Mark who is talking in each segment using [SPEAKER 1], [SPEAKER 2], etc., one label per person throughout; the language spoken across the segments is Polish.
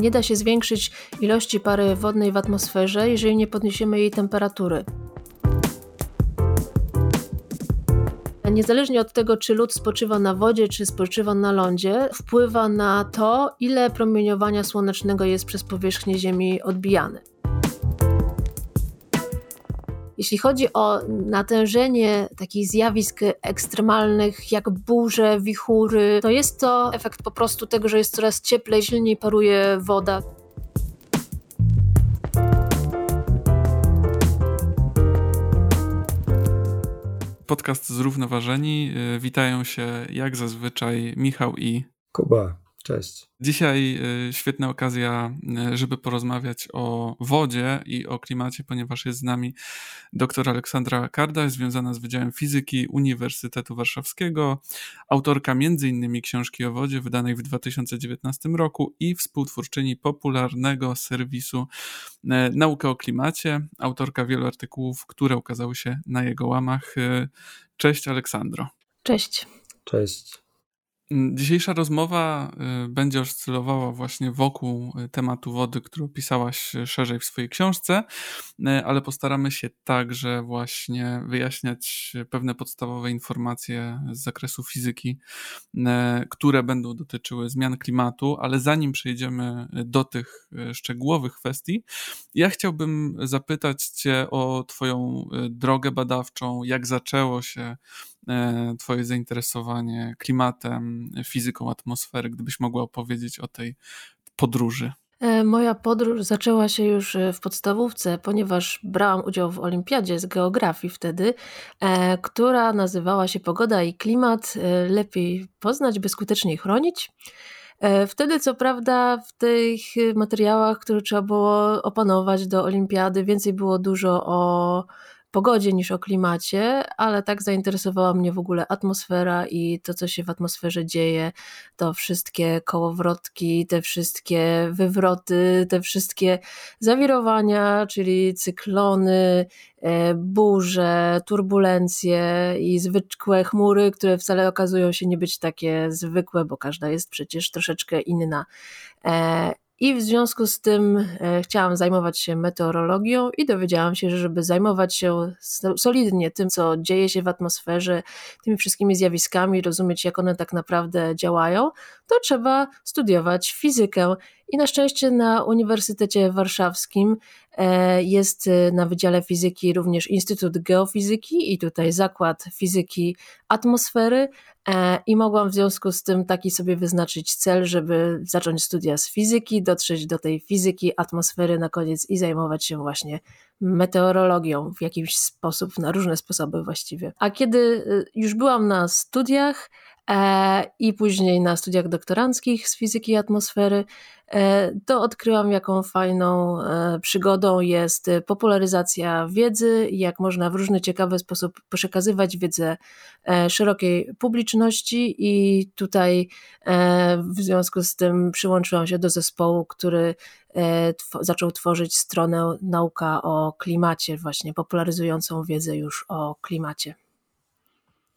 [SPEAKER 1] nie da się zwiększyć ilości pary wodnej w atmosferze, jeżeli nie podniesiemy jej temperatury. Niezależnie od tego, czy lód spoczywa na wodzie, czy spoczywa na lądzie, wpływa na to, ile promieniowania słonecznego jest przez powierzchnię Ziemi odbijane. Jeśli chodzi o natężenie takich zjawisk ekstremalnych, jak burze, wichury, to jest to efekt po prostu tego, że jest coraz cieplej, silniej paruje woda.
[SPEAKER 2] Podcast Zrównoważeni. Y, witają się jak zazwyczaj Michał i
[SPEAKER 3] Kuba. Cześć.
[SPEAKER 2] Dzisiaj y, świetna okazja, y, żeby porozmawiać o wodzie i o klimacie, ponieważ jest z nami dr Aleksandra Kardaś, związana z Wydziałem Fizyki Uniwersytetu Warszawskiego, autorka m.in. książki o wodzie wydanej w 2019 roku i współtwórczyni popularnego serwisu y, Nauka o klimacie, autorka wielu artykułów, które ukazały się na jego łamach. Cześć Aleksandro.
[SPEAKER 1] Cześć.
[SPEAKER 3] Cześć.
[SPEAKER 2] Mm, dzisiejsza rozmowa y, będzie oscylowała właśnie wokół y, tematu wody, który opisałaś y, szerzej w swojej książce, ale postaramy się także właśnie wyjaśniać pewne podstawowe informacje z zakresu fizyki, które będą dotyczyły zmian klimatu, ale zanim przejdziemy do tych szczegółowych kwestii, ja chciałbym zapytać Cię o Twoją drogę badawczą, jak zaczęło się twoje zainteresowanie klimatem, fizyką atmosfery, gdybyś mogła opowiedzieć o tej podróży.
[SPEAKER 1] E, moja podróż zaczęła się już e, w podstawówce, ponieważ brałam udział w olimpiadzie z geografii wtedy, która nazywała się Pogoda i klimat lepiej poznać, by skuteczniej chronić. Wtedy, co prawda, w tych materiałach, które trzeba było opanować do olimpiady, więcej było dużo o pogodzie niż o klimacie, ale tak zainteresowała mnie w ogóle atmosfera i to, co się w atmosferze dzieje, to wszystkie kołowrotki, te wszystkie wywroty, te wszystkie zawirowania, czyli cyklony, e, burze, turbulencje i zwykłe chmury, które wcale okazują się nie być takie zwykłe, bo każda jest przecież troszeczkę inna. I w związku z tym e, chciałam zajmować się meteorologią i dowiedziałam się, że żeby zajmować się solidnie tym, co dzieje się w atmosferze, tymi wszystkimi zjawiskami, rozumieć, jak one tak naprawdę działają, to trzeba studiować fizykę. I na szczęście na Uniwersytecie Warszawskim e, jest e, na Wydziale Fizyki również Instytut Geofizyki i tutaj Zakład Fizyki Atmosfery, E, I mogłam w związku z tym taki sobie wyznaczyć cel, żeby zacząć studia z fizyki, dotrzeć do tej fizyki atmosfery na koniec i zajmować się właśnie meteorologią w jakiś sposób, na różne sposoby właściwie. A kiedy już byłam na studiach, i później na studiach doktoranckich z fizyki atmosfery, e, to odkryłam, jaką fajną e, przygodą jest popularyzacja wiedzy, jak można w różny ciekawy sposób przekazywać wiedzę szerokiej publiczności. I tutaj w związku z tym przyłączyłam się do zespołu, który zaczął tworzyć stronę Nauka o klimacie, właśnie popularyzującą wiedzę już o klimacie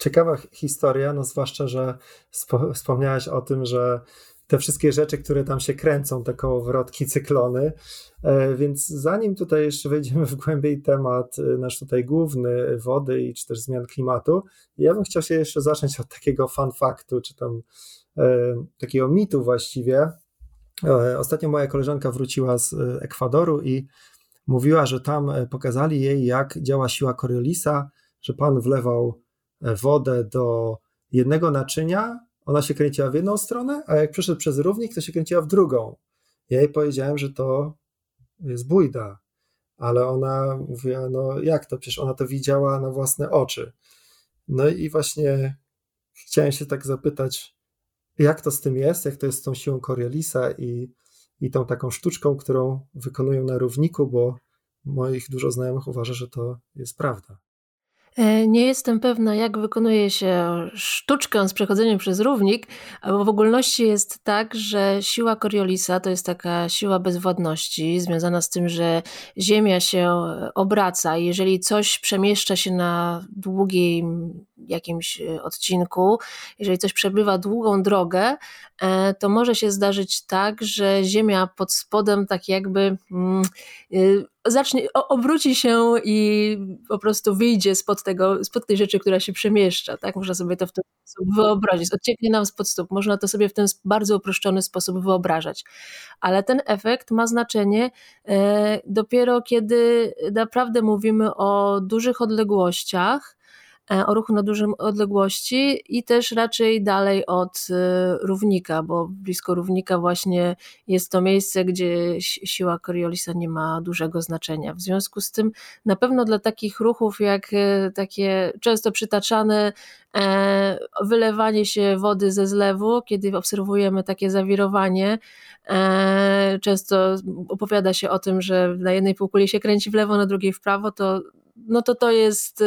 [SPEAKER 3] ciekawa historia, no zwłaszcza, że wspomniałeś o tym, że te wszystkie rzeczy, które tam się kręcą, te kołowrotki, cyklony. E, więc zanim tutaj jeszcze wejdziemy w głębiej temat, e, nasz tutaj główny, wody i czy też zmian klimatu, ja bym chciał się jeszcze zacząć od takiego fun faktu, czy tam e, takiego mitu właściwie. Ostatnio moja koleżanka wróciła z Ekwadoru i mówiła, że tam pokazali jej, jak działa siła Coriolisa, że pan wlewał wodę do jednego naczynia, ona się kręciła w jedną stronę, a jak przeszedł przez równik, to się kręciła w drugą. Ja jej powiedziałem, że to jest bójda, ale ona mówiła, no jak to, przecież ona to widziała na własne oczy. No i właśnie chciałem się tak zapytać, jak to z tym jest, jak to jest z tą siłą Coriolisa i, i tą taką sztuczką, którą wykonują na równiku, bo moich dużo znajomych uważa, że to jest prawda.
[SPEAKER 1] E, nie jestem pewna, jak wykonuje się sztuczkę z przechodzeniem przez równik, bo w ogólności jest tak, że siła Coriolisa to jest taka siła bezwładności, związana z tym, że Ziemia się obraca i jeżeli coś przemieszcza się na długiej jakimś odcinku, jeżeli coś przebywa długą drogę, to może się zdarzyć tak, że ziemia pod spodem tak jakby mm, zacznie, obróci się i po prostu wyjdzie spod tego, spod tej rzeczy, która się przemieszcza, tak? Można sobie to w ten sposób wyobrazić. Odcieknie nam spod stóp. Można to sobie w ten bardzo uproszczony sposób wyobrażać. Ale ten efekt ma znaczenie e, dopiero kiedy naprawdę mówimy o dużych odległościach, E, o ruchu na dużym odległości i też raczej dalej od e, równika, bo blisko równika właśnie jest to miejsce, gdzie siła Coriolisa nie ma dużego znaczenia. W związku z tym na pewno dla takich ruchów jak e, takie często przytaczane wylewanie się wody ze zlewu, kiedy obserwujemy takie zawirowanie, często opowiada się o tym, że na jednej półkuli się kręci w lewo, na drugiej w prawo, to no to to jest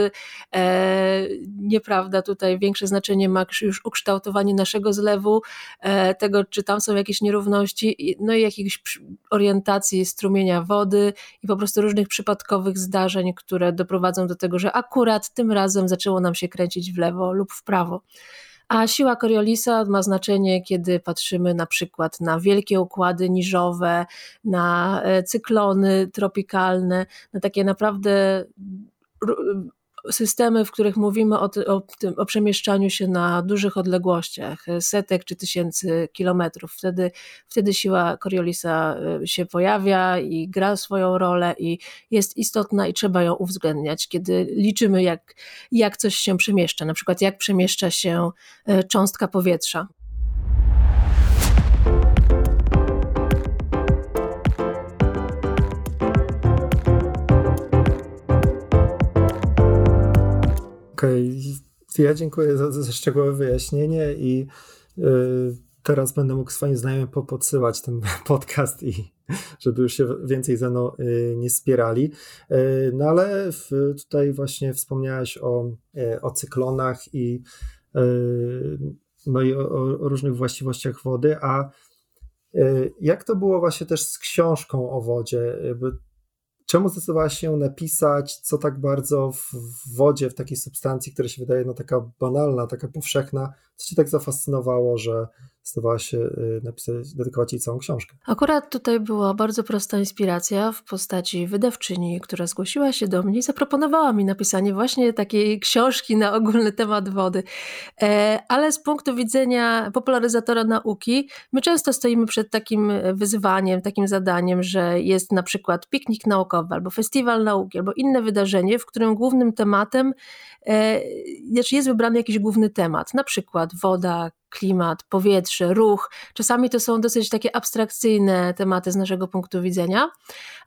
[SPEAKER 1] e, nieprawda. Tutaj większe znaczenie ma już ukształtowanie naszego zlewu, e, tego, czy tam są jakieś nierówności, no i jakiejś orientacji strumienia wody i po prostu różnych przypadkowych zdarzeń, które doprowadzą do tego, że akurat tym razem zaczęło nam się kręcić w lewo lub w prawo. A siła Coriolisa ma znaczenie, kiedy patrzymy na przykład na wielkie układy niżowe, na e, cyklony tropikalne, na takie naprawdę systemy, w których mówimy o, o, tym, o przemieszczaniu się na dużych odległościach, setek czy tysięcy kilometrów. Wtedy, wtedy siła Coriolisa y, się pojawia i gra swoją rolę i jest istotna i trzeba ją uwzględniać, kiedy liczymy, jak, jak coś się przemieszcza, na przykład jak przemieszcza się y, cząstka powietrza.
[SPEAKER 3] Okej, okay. ja dziękuję za, za szczegółowe wyjaśnienie i y, teraz będę mógł swoim znajomym podsyłać ten podcast i żeby już się więcej ze mną y, nie spierali. Y, no ale w, tutaj właśnie wspomniałeś o, o cyklonach i no i o, o różnych właściwościach wody, a jak to było właśnie też z książką o wodzie? Czemu zdecydowałaś się napisać, co tak bardzo w wodzie, w takiej substancji, która się wydaje no, taka banalna, taka powszechna, co cię tak zafascynowało, że zdecydowała się y, napisać, dedykować jej całą książkę.
[SPEAKER 1] Akurat tutaj była bardzo prosta inspiracja w postaci wydawczyni, która zgłosiła się do mnie i zaproponowała mi napisanie właśnie takiej książki na ogólny temat wody. E, ale z punktu widzenia popularyzatora nauki, my często stoimy przed takim wyzwaniem, takim zadaniem, że jest na przykład piknik naukowy, albo festiwal nauki, albo inne wydarzenie, w którym głównym tematem znaczy jest wybrany jakiś główny temat, na przykład woda, klimat, powietrze, ruch. Czasami to są dosyć takie abstrakcyjne tematy z naszego punktu widzenia,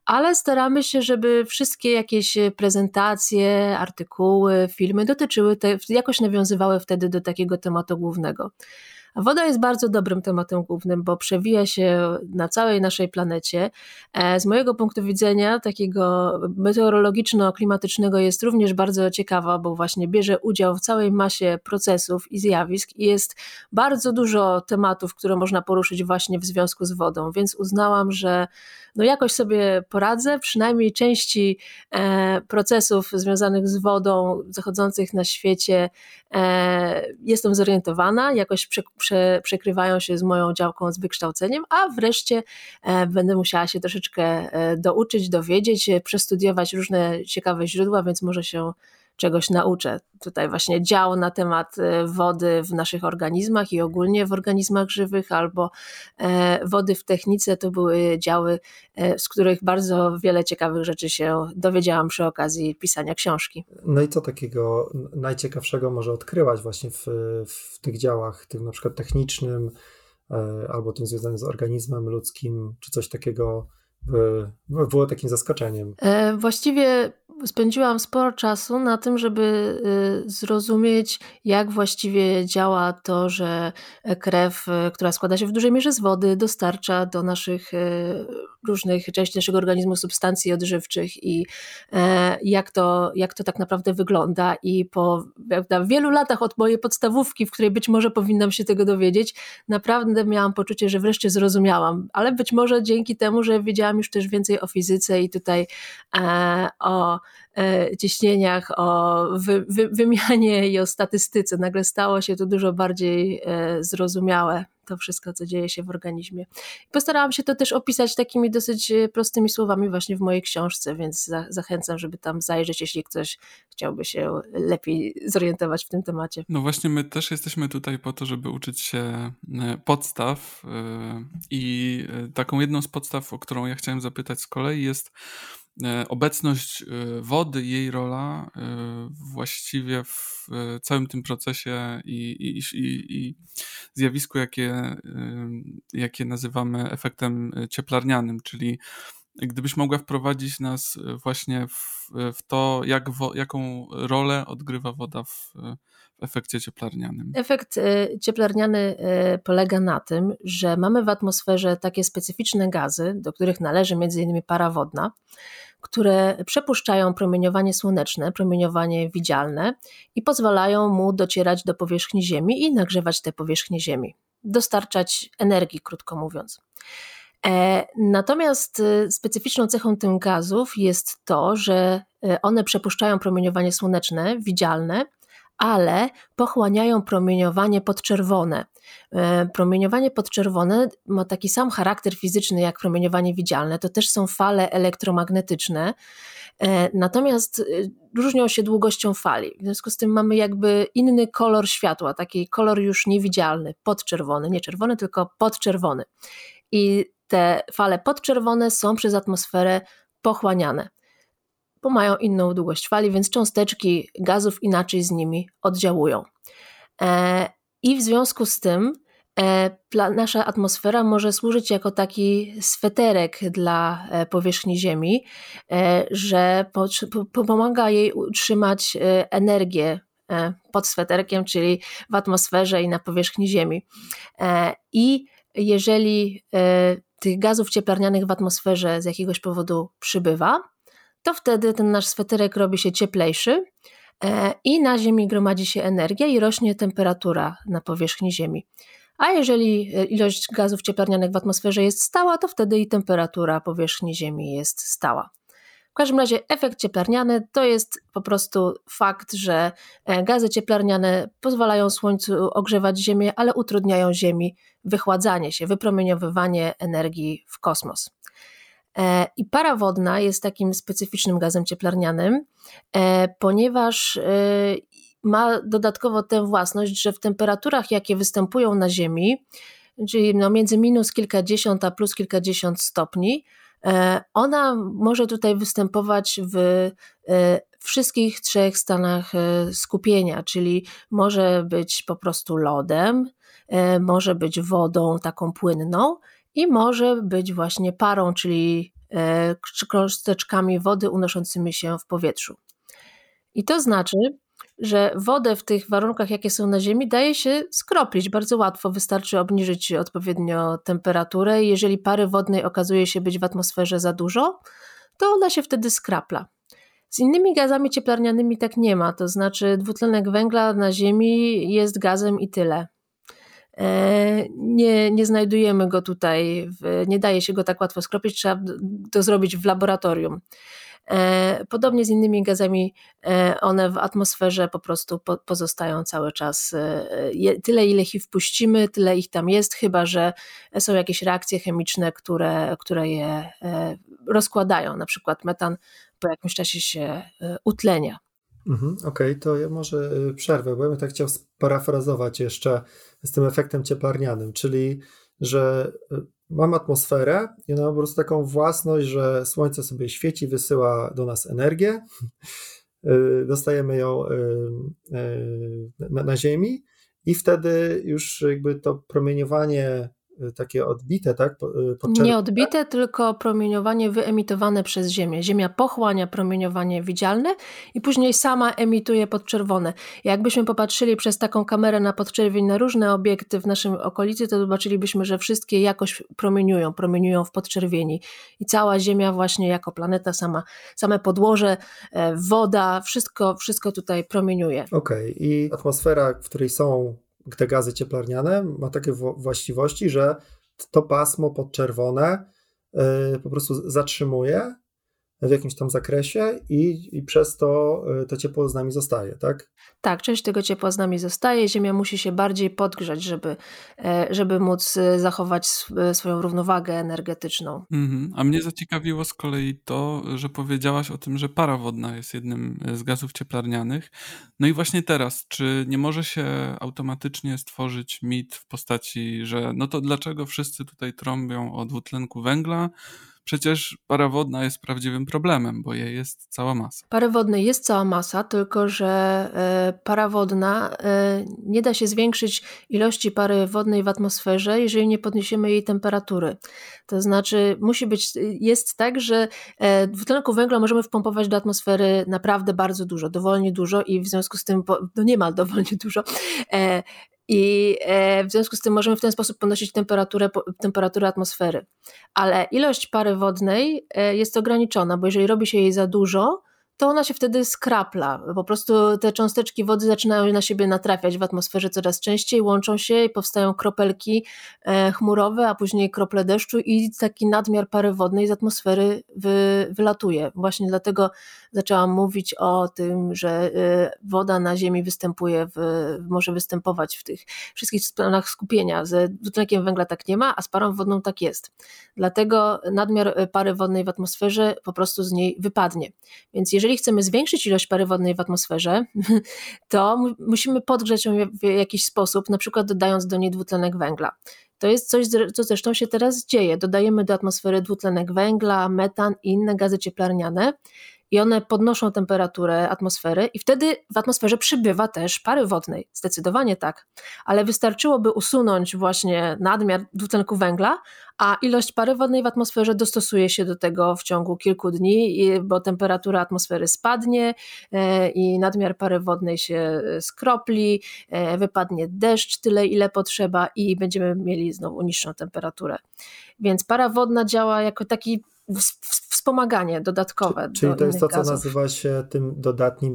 [SPEAKER 1] ale staramy się, żeby wszystkie jakieś prezentacje, artykuły, filmy dotyczyły, te, jakoś nawiązywały wtedy do takiego tematu głównego. Woda jest bardzo dobrym tematem głównym, bo przewija się na całej naszej planecie. E, z mojego punktu widzenia, takiego meteorologiczno-klimatycznego, jest również bardzo ciekawa, bo właśnie bierze udział w całej masie procesów i zjawisk i jest bardzo dużo tematów, które można poruszyć właśnie w związku z wodą, więc uznałam, że no jakoś sobie poradzę, przynajmniej części e, procesów związanych z wodą zachodzących na świecie e, jestem zorientowana, jakoś prze, prze, przekrywają się z moją działką z wykształceniem, a wreszcie e, będę musiała się troszeczkę douczyć, dowiedzieć, przestudiować różne ciekawe źródła, więc może się czegoś nauczę. Tutaj właśnie dział na temat e, wody w naszych organizmach i ogólnie w organizmach żywych, albo e, wody w technice to były działy, e, z których bardzo wiele ciekawych rzeczy się dowiedziałam przy okazji pisania książki.
[SPEAKER 3] No i co takiego najciekawszego może odkrywać właśnie w, w tych działach, tym na przykład technicznym, albo tym związanym z organizmem ludzkim, czy coś takiego było takim zaskoczeniem?
[SPEAKER 1] Właściwie spędziłam sporo czasu na tym, żeby y, zrozumieć, jak właściwie działa to, że krew, y, która składa się w dużej mierze z wody, dostarcza do naszych y, różnych części naszego organizmu substancji odżywczych i e, jak to, jak to tak naprawdę wygląda. I po wielu latach od mojej podstawówki, w której być może powinnam się tego dowiedzieć, naprawdę miałam poczucie, że wreszcie zrozumiałam, ale być może dzięki temu, że wiedziałam już też więcej o fizyce i tutaj e, o ciśnieniach, o wy, wy, wymianie i o statystyce. Nagle stało się to dużo bardziej e, zrozumiałe to wszystko, co dzieje się w organizmie. Postarałam się to też opisać takimi dosyć e, prostymi słowami właśnie w mojej książce, więc za, zachęcam, żeby tam zajrzeć, jeśli ktoś chciałby się lepiej zorientować w tym temacie.
[SPEAKER 2] No właśnie, my też jesteśmy tutaj po to, żeby uczyć się e, podstaw e, i taką jedną z podstaw, o którą ja chciałem zapytać z kolei jest obecność wody, jej rola właściwie w całym tym procesie i, i, i, i zjawisku, jakie, jakie nazywamy efektem cieplarnianym, czyli gdybyś mogła wprowadzić nas właśnie w, w to, jak wo, jaką rolę odgrywa woda w, w efekcie cieplarnianym.
[SPEAKER 1] Efekt cieplarniany polega na tym, że mamy w atmosferze takie specyficzne gazy, do których należy m.in. para wodna, które przepuszczają promieniowanie słoneczne, promieniowanie widzialne i pozwalają mu docierać do powierzchni Ziemi i nagrzewać tę powierzchnię Ziemi, dostarczać energii, krótko mówiąc. E, natomiast e, specyficzną cechą tych gazów jest to, że e, one przepuszczają promieniowanie słoneczne, widzialne, ale pochłaniają promieniowanie podczerwone. Promieniowanie podczerwone ma taki sam charakter fizyczny jak promieniowanie widzialne, to też są fale elektromagnetyczne, natomiast różnią się długością fali. W związku z tym mamy jakby inny kolor światła, taki kolor już niewidzialny, podczerwony, nie czerwony, tylko podczerwony. I te fale podczerwone są przez atmosferę pochłaniane, bo mają inną długość fali, więc cząsteczki gazów inaczej z nimi oddziałują. E, I w związku z tym e, nasza atmosfera może służyć jako taki sweterek dla e, powierzchni Ziemi, że pomaga jej utrzymać energię pod sweterkiem, czyli w atmosferze i na powierzchni Ziemi. I jeżeli tych gazów cieplarnianych w atmosferze z jakiegoś powodu przybywa, to wtedy ten nasz sweterek robi się cieplejszy e, i na Ziemi gromadzi się energia i rośnie temperatura na powierzchni Ziemi. A jeżeli e, ilość gazów cieplarnianych w atmosferze jest stała, to wtedy i temperatura powierzchni Ziemi jest stała. W każdym razie efekt cieplarniany to jest po prostu fakt, że e, gazy cieplarniane pozwalają Słońcu ogrzewać Ziemię, ale utrudniają Ziemi wychładzanie się, wypromieniowywanie energii w kosmos. E, I para wodna jest takim specyficznym gazem cieplarnianym, e, ponieważ ma dodatkowo tę własność, że w temperaturach, jakie występują na Ziemi, czyli no między minus kilkadziesiąt a plus kilkadziesiąt stopni, E, ona może tutaj występować w e, wszystkich trzech stanach e, skupienia, czyli może być po prostu lodem, może być wodą taką płynną i może być właśnie parą, czyli cząsteczkami wody unoszącymi się w powietrzu. I to znaczy, że wodę w tych warunkach, jakie są na Ziemi, daje się skroplić bardzo łatwo. Wystarczy obniżyć odpowiednio temperaturę. Jeżeli pary wodnej okazuje się być w atmosferze za dużo, to ona się wtedy skrapla. Z innymi gazami cieplarnianymi tak nie ma, to znaczy dwutlenek węgla na Ziemi jest gazem i tyle. E, nie, nie znajdujemy go tutaj, nie daje się go tak łatwo skropić, trzeba to zrobić w laboratorium. E, podobnie z innymi gazami, e, one w atmosferze po prostu pozostają cały czas. Tyle, ile ich wpuścimy, tyle ich tam jest, chyba że są jakieś reakcje chemiczne, które, które je rozkładają. Na przykład metan po jakimś czasie się utlenia.
[SPEAKER 3] Mhm, Okej, okay, to ja może przerwę, bo ja bym tak chciał sparafrazować jeszcze z tym efektem cieplarnianym, czyli że Mam atmosferę i ona ma po prostu taką własność, że słońce sobie świeci, wysyła do nas energię, y, dostajemy ją y, y, na, na Ziemi i wtedy już jakby to promieniowanie Y, takie odbite, tak?
[SPEAKER 1] Y, Nie odbite, tylko promieniowanie wyemitowane przez Ziemię. Ziemia pochłania promieniowanie widzialne i później sama emituje podczerwone. Jakbyśmy popatrzyli przez taką kamerę na podczerwień na różne obiekty w naszym okolicy, to zobaczylibyśmy, że wszystkie jakoś promieniują, promieniują w podczerwieni. I cała Ziemia właśnie jako planeta sama, same podłoże, e, woda, wszystko, wszystko tutaj promieniuje.
[SPEAKER 3] Okej, okay. i atmosfera, w której są te gazy cieplarniane ma takie właściwości, że to pasmo podczerwone y, po prostu zatrzymuje w jakimś tam zakresie i, i przez to y, to ciepło z nami zostaje, tak?
[SPEAKER 1] Tak, część tego ciepła z nami zostaje. Ziemia musi się bardziej podgrzać, żeby, e, żeby móc e, zachować e, swoją równowagę energetyczną.
[SPEAKER 2] Mhm. A mnie zaciekawiło z kolei to, że powiedziałaś o tym, że para wodna jest jednym z gazów cieplarnianych. No i właśnie teraz, czy nie może się automatycznie stworzyć mit w postaci, że no to dlaczego wszyscy tutaj trąbią o dwutlenku węgla? Przecież para wodna jest prawdziwym problemem, bo jej jest cała masa.
[SPEAKER 1] Pary wodnej jest cała masa, tylko że e, para wodna e, nie da się zwiększyć ilości pary wodnej w atmosferze, jeżeli nie podniesiemy jej temperatury. To znaczy, musi być, jest tak, że e, dwutlenku węgla możemy wpompować do atmosfery naprawdę bardzo dużo, dowolnie dużo i w związku z tym, no niemal dowolnie dużo. I e, w związku z tym możemy w ten sposób podnosić temperaturę, temperaturę atmosfery. Ale ilość pary wodnej e, jest ograniczona, bo jeżeli robi się jej za dużo, to ona się wtedy skrapla. Po prostu te cząsteczki wody zaczynają na siebie natrafiać w atmosferze coraz częściej, łączą się i powstają kropelki e, chmurowe, a później krople deszczu i taki nadmiar pary wodnej z atmosfery wy, wylatuje. Właśnie dlatego zaczęłam mówić o tym, że e, woda na Ziemi występuje, w, może występować w tych wszystkich stanach skupienia. Z dwutlenkiem węgla tak nie ma, a z parą wodną tak jest. Dlatego nadmiar pary wodnej w atmosferze po prostu z niej wypadnie. Więc jeżeli jeżeli chcemy zwiększyć ilość pary wodnej w atmosferze, to musimy podgrzać ją w jakiś sposób, na przykład dodając do niej dwutlenek węgla. To jest coś, co zresztą się teraz dzieje. Dodajemy do atmosfery dwutlenek węgla, metan i inne gazy cieplarniane i one podnoszą temperaturę atmosfery i wtedy w atmosferze przybywa też pary wodnej. Zdecydowanie tak. Ale wystarczyłoby usunąć właśnie nadmiar dwutlenku węgla, a ilość pary wodnej w atmosferze dostosuje się do tego w ciągu kilku dni, bo temperatura atmosfery spadnie e, i nadmiar pary wodnej się e, skropli, e, wypadnie deszcz tyle, ile potrzeba i będziemy mieli znowu niższą temperaturę. Więc para wodna działa jako taki wspomaganie dodatkowe.
[SPEAKER 3] Czyli
[SPEAKER 1] do
[SPEAKER 3] to jest to, co
[SPEAKER 1] gazów.
[SPEAKER 3] nazywa się tym dodatnim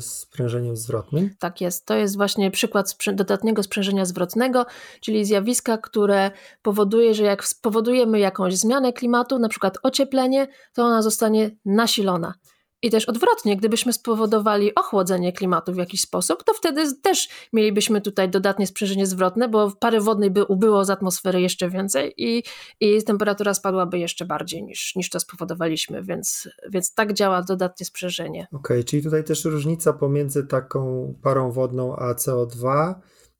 [SPEAKER 3] sprężeniem zwrotnym?
[SPEAKER 1] Tak jest. To jest właśnie przykład dodatniego sprzężenia zwrotnego, czyli zjawiska, które powoduje, że jak spowodujemy jakąś zmianę klimatu, na przykład ocieplenie, to ona zostanie nasilona. I też odwrotnie, gdybyśmy spowodowali ochłodzenie klimatu w jakiś sposób, to wtedy też mielibyśmy tutaj dodatnie sprzężenie zwrotne, bo pary wodnej by ubyło z atmosfery jeszcze więcej i, i temperatura spadłaby jeszcze bardziej niż, niż to spowodowaliśmy, więc, więc tak działa dodatnie sprzężenie.
[SPEAKER 3] Okej, okay, czyli tutaj też różnica pomiędzy taką parą wodną a CO2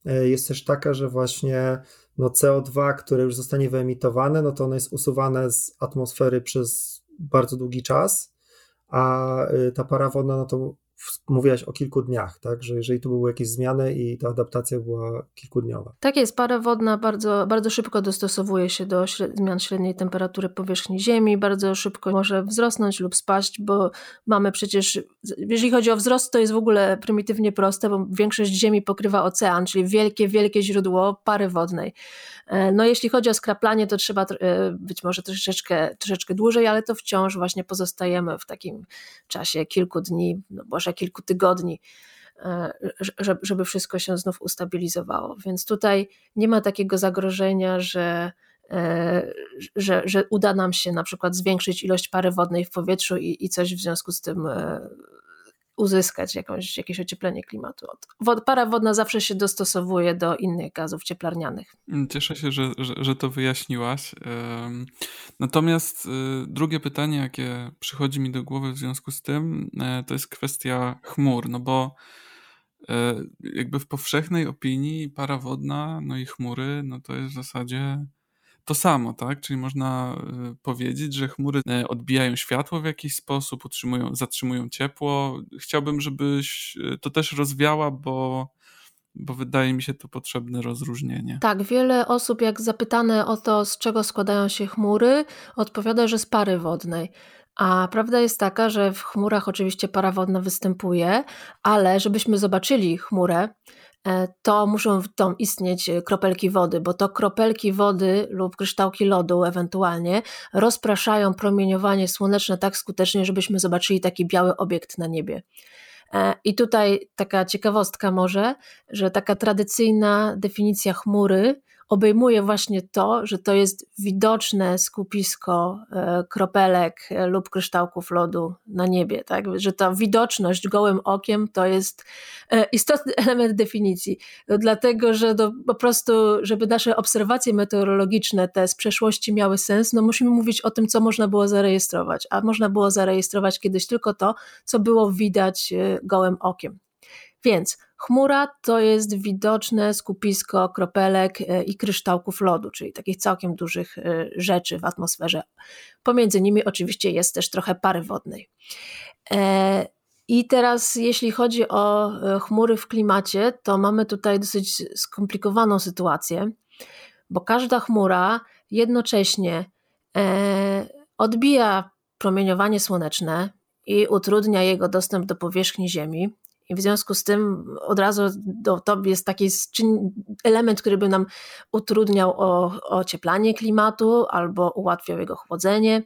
[SPEAKER 3] e, jest też taka, że właśnie no CO2, które już zostanie wyemitowane, no to ono jest usuwane z atmosfery przez bardzo długi czas a y, ta para wodna, no to mówiłaś o kilku dniach, tak? Że jeżeli tu były jakieś zmiany i ta adaptacja była kilkudniowa.
[SPEAKER 1] Tak jest, para wodna bardzo, bardzo szybko dostosowuje się do zmian średniej temperatury powierzchni Ziemi, bardzo szybko może wzrosnąć lub spaść, bo mamy przecież, jeżeli chodzi o wzrost, to jest w ogóle prymitywnie proste, bo większość Ziemi pokrywa ocean, czyli wielkie, wielkie źródło pary wodnej. E, no jeśli chodzi o skraplanie, to trzeba e, być może troszeczkę, troszeczkę dłużej, ale to wciąż właśnie pozostajemy w takim czasie kilku dni, no może kilku tygodni e, żeby wszystko się znów ustabilizowało. Więc tutaj nie ma takiego zagrożenia, że, że, że uda nam się na przykład zwiększyć ilość pary wodnej w powietrzu i, i coś w związku z tym uzyskać jakąś, jakieś ocieplenie klimatu. para wodna zawsze się dostosowuje do innych gazów cieplarnianych.
[SPEAKER 2] Mm, cieszę się, że, że, że to wyjaśniłaś. Natomiast y, drugie pytanie, jakie przychodzi mi do głowy w związku z tym, e, to jest kwestia chmur, no bo e, jakby w powszechnej opinii para wodna, no i chmury, no to jest w zasadzie to samo, tak? Czyli można y, powiedzieć, że chmury e, odbijają światło w jakiś sposób, utrzymują, zatrzymują ciepło. Chciałbym, żebyś y, to też rozwiała, bo bo wydaje mi się to potrzebne rozróżnienie.
[SPEAKER 1] Tak, wiele osób, jak zapytane o to, z czego składają się chmury, odpowiada, że z pary wodnej. A prawda jest taka, że w chmurach oczywiście para wodna występuje, ale żebyśmy zobaczyli chmurę, to muszą tam istnieć e, kropelki wody, bo to kropelki wody lub kryształki lodu ewentualnie rozpraszają promieniowanie słoneczne tak skutecznie, żebyśmy zobaczyli taki biały obiekt na niebie. E, I tutaj taka ciekawostka może, że taka tradycyjna definicja chmury obejmuje właśnie to, że to jest widoczne skupisko e, kropelek e, lub kryształków lodu na niebie, tak? że ta widoczność gołym okiem to jest e, istotny element definicji, dlatego że po prostu, żeby nasze obserwacje meteorologiczne te z przeszłości miały sens, no musimy mówić o tym, co można było zarejestrować, a można było zarejestrować kiedyś tylko to, co było widać gołym okiem. Więc chmura to jest widoczne skupisko kropelek e, i kryształków lodu, czyli takich całkiem dużych e, rzeczy w atmosferze. Pomiędzy nimi oczywiście jest też trochę pary wodnej. E, I teraz, jeśli chodzi o chmury w klimacie, to mamy tutaj dosyć skomplikowaną sytuację, bo każda chmura jednocześnie odbija promieniowanie słoneczne i utrudnia jego dostęp do powierzchni Ziemi. I w związku z tym od razu do, to jest taki element, który by nam utrudniał o, ocieplanie klimatu albo ułatwiał jego chłodzenie.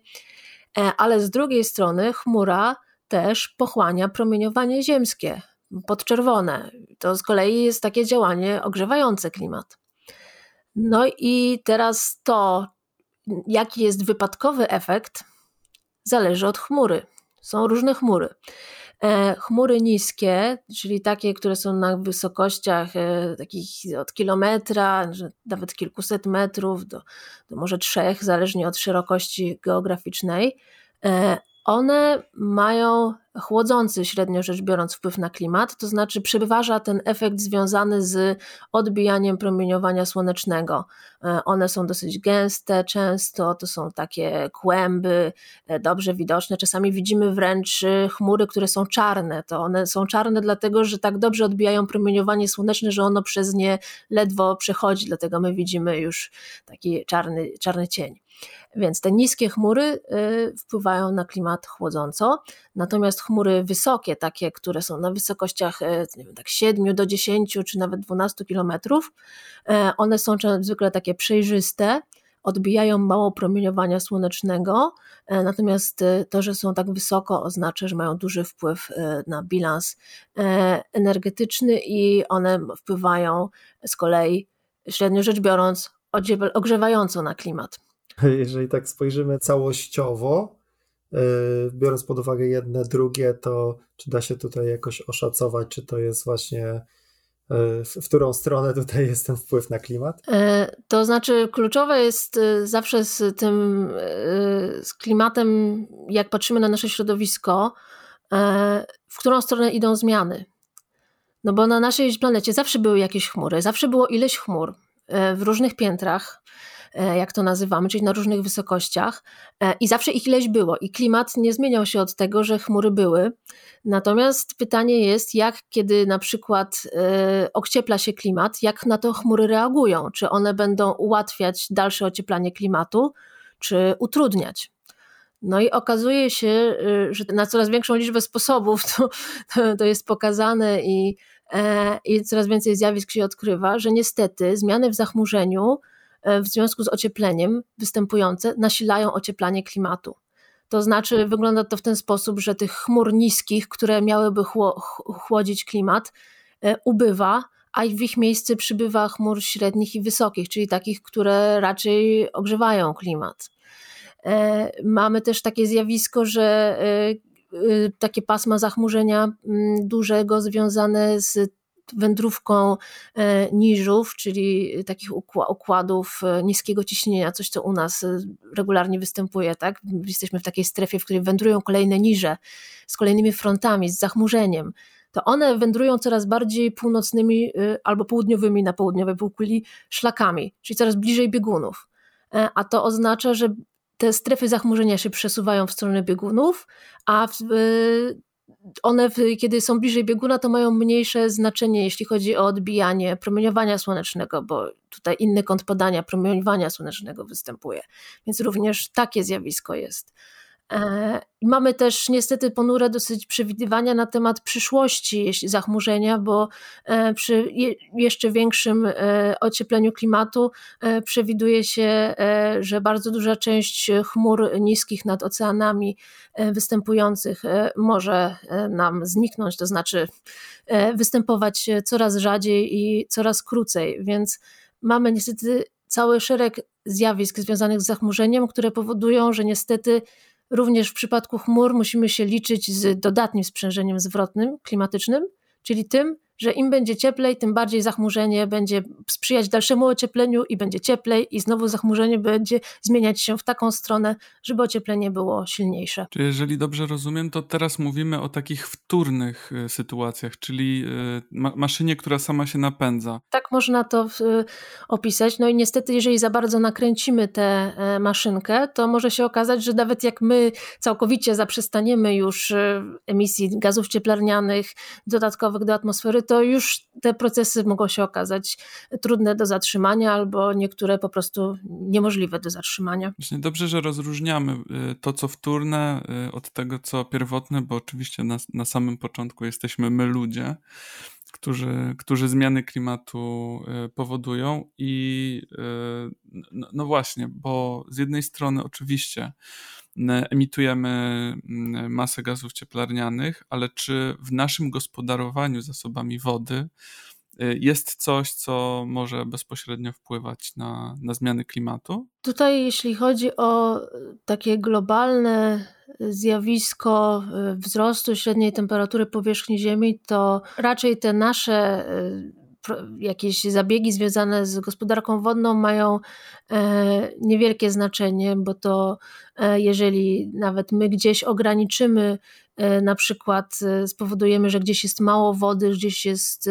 [SPEAKER 1] E, ale z drugiej strony chmura też pochłania promieniowanie ziemskie podczerwone. To z kolei jest takie działanie ogrzewające klimat. No i teraz to, jaki jest wypadkowy efekt, zależy od chmury. Są różne chmury. E, chmury niskie, czyli takie, które są na wysokościach e, takich od kilometra, nawet kilkuset metrów do, do może trzech, zależnie od szerokości geograficznej, e, one mają chłodzący, średnio rzecz biorąc, wpływ na klimat, to znaczy przeważa ten efekt związany z odbijaniem promieniowania słonecznego. E, one są dosyć gęste, często to są takie kłęby, e, dobrze widoczne. Czasami widzimy wręcz e, chmury, które są czarne. To one są czarne dlatego, że tak dobrze odbijają promieniowanie słoneczne, że ono przez nie ledwo przechodzi, dlatego my widzimy już taki czarny, czarny cień. Więc te niskie chmury y, wpływają na klimat chłodząco, natomiast chmury wysokie, takie, które są na wysokościach y, nie wiem, tak 7 do 10 czy nawet 12 kilometrów, y, one są zwykle takie przejrzyste, odbijają mało promieniowania słonecznego, natomiast to, że są tak wysoko, oznacza, że mają duży wpływ na bilans energetyczny i one wpływają z kolei, średnio rzecz biorąc, ogrzewająco na klimat.
[SPEAKER 3] jeżeli tak spojrzymy całościowo, e, biorąc pod uwagę jedne, drugie, to czy da się tutaj jakoś oszacować, czy to jest właśnie e, w którą stronę tutaj jest ten wpływ na klimat?
[SPEAKER 1] E, to znaczy, kluczowe jest zawsze z tym z klimatem, jak patrzymy na nasze środowisko, w którą stronę idą zmiany. No bo na naszej planecie zawsze były jakieś chmury, zawsze było ileś chmur w różnych piętrach. E, jak to nazywamy, czyli na różnych wysokościach e, i zawsze ich ileś było i klimat nie zmieniał się od tego, że chmury były. Natomiast pytanie jest, jak kiedy na przykład e, ociepla się klimat, jak na to chmury reagują? Czy one będą ułatwiać dalsze ocieplanie klimatu, czy utrudniać? No i okazuje się, że na coraz większą liczbę sposobów to, to, jest pokazane i, i coraz więcej zjawisk się odkrywa, że niestety zmiany w zachmurzeniu w związku z ociepleniem występujące nasilają ocieplanie klimatu. To znaczy, wygląda to w ten sposób, że tych chmur niskich, które miałyby chłodzić klimat, e, ubywa, a w ich miejsce przybywa chmur średnich i wysokich, czyli takich, które raczej ogrzewają klimat. E, mamy też takie zjawisko, że takie pasma zachmurzenia mm, dużego związane z wędrówką e, niżów, czyli takich układów e, niskiego ciśnienia, coś co u nas e, regularnie występuje, tak? Jesteśmy w takiej strefie, w której wędrują kolejne niże z kolejnymi frontami, z zachmurzeniem to one wędrują coraz bardziej północnymi albo południowymi na południowej półkuli szlakami, czyli coraz bliżej biegunów. A to oznacza, że te strefy zachmurzenia się przesuwają w stronę biegunów, a w, one, kiedy są bliżej bieguna, to mają mniejsze znaczenie, jeśli chodzi o odbijanie promieniowania słonecznego, bo tutaj inny kąt podania promieniowania słonecznego występuje. Więc również takie zjawisko jest. E, mamy też niestety ponure dosyć przewidywania na temat przyszłości zachmurzenia, bo e, przy jeszcze większym e, ociepleniu klimatu przewiduje się, że bardzo duża część chmur niskich nad oceanami występujących może nam zniknąć, to znaczy występować coraz rzadziej i coraz krócej, więc mamy niestety cały szereg zjawisk związanych z zachmurzeniem, które powodują, że niestety również w przypadku chmur musimy się liczyć z dodatnim sprzężeniem zwrotnym klimatycznym, czyli tym, że im będzie cieplej, tym bardziej zachmurzenie będzie sprzyjać dalszemu ociepleniu i będzie cieplej i znowu zachmurzenie będzie zmieniać się w taką stronę, żeby ocieplenie było silniejsze.
[SPEAKER 2] Czy jeżeli dobrze rozumiem, to teraz mówimy o takich wtórnych y, sytuacjach, czyli y, ma maszynie, która sama się napędza.
[SPEAKER 1] Tak można to opisać. No i niestety, jeżeli za bardzo nakręcimy tę e, maszynkę, to może się okazać, że nawet jak my całkowicie zaprzestaniemy już emisji gazów cieplarnianych dodatkowych do atmosfery, to już te procesy mogą się okazać trudne do zatrzymania albo niektóre po prostu niemożliwe do zatrzymania.
[SPEAKER 2] Właśnie dobrze, że rozróżniamy y, to, co wtórne y, od tego, co pierwotne, bo oczywiście na, na samym początku jesteśmy my ludzie, którzy, którzy zmiany klimatu y, powodują i no, no właśnie, bo z jednej strony oczywiście emitujemy masę gazów cieplarnianych, ale czy w naszym gospodarowaniu zasobami wody y, jest coś, co może bezpośrednio wpływać na, na zmiany klimatu?
[SPEAKER 1] Tutaj, jeśli chodzi o takie globalne zjawisko y, wzrostu średniej temperatury powierzchni Ziemi, to raczej te nasze y, jakieś zabiegi związane z gospodarką wodną mają e, niewielkie znaczenie, bo to e, jeżeli nawet my gdzieś ograniczymy E, na przykład spowodujemy, że gdzieś jest mało wody, gdzieś jest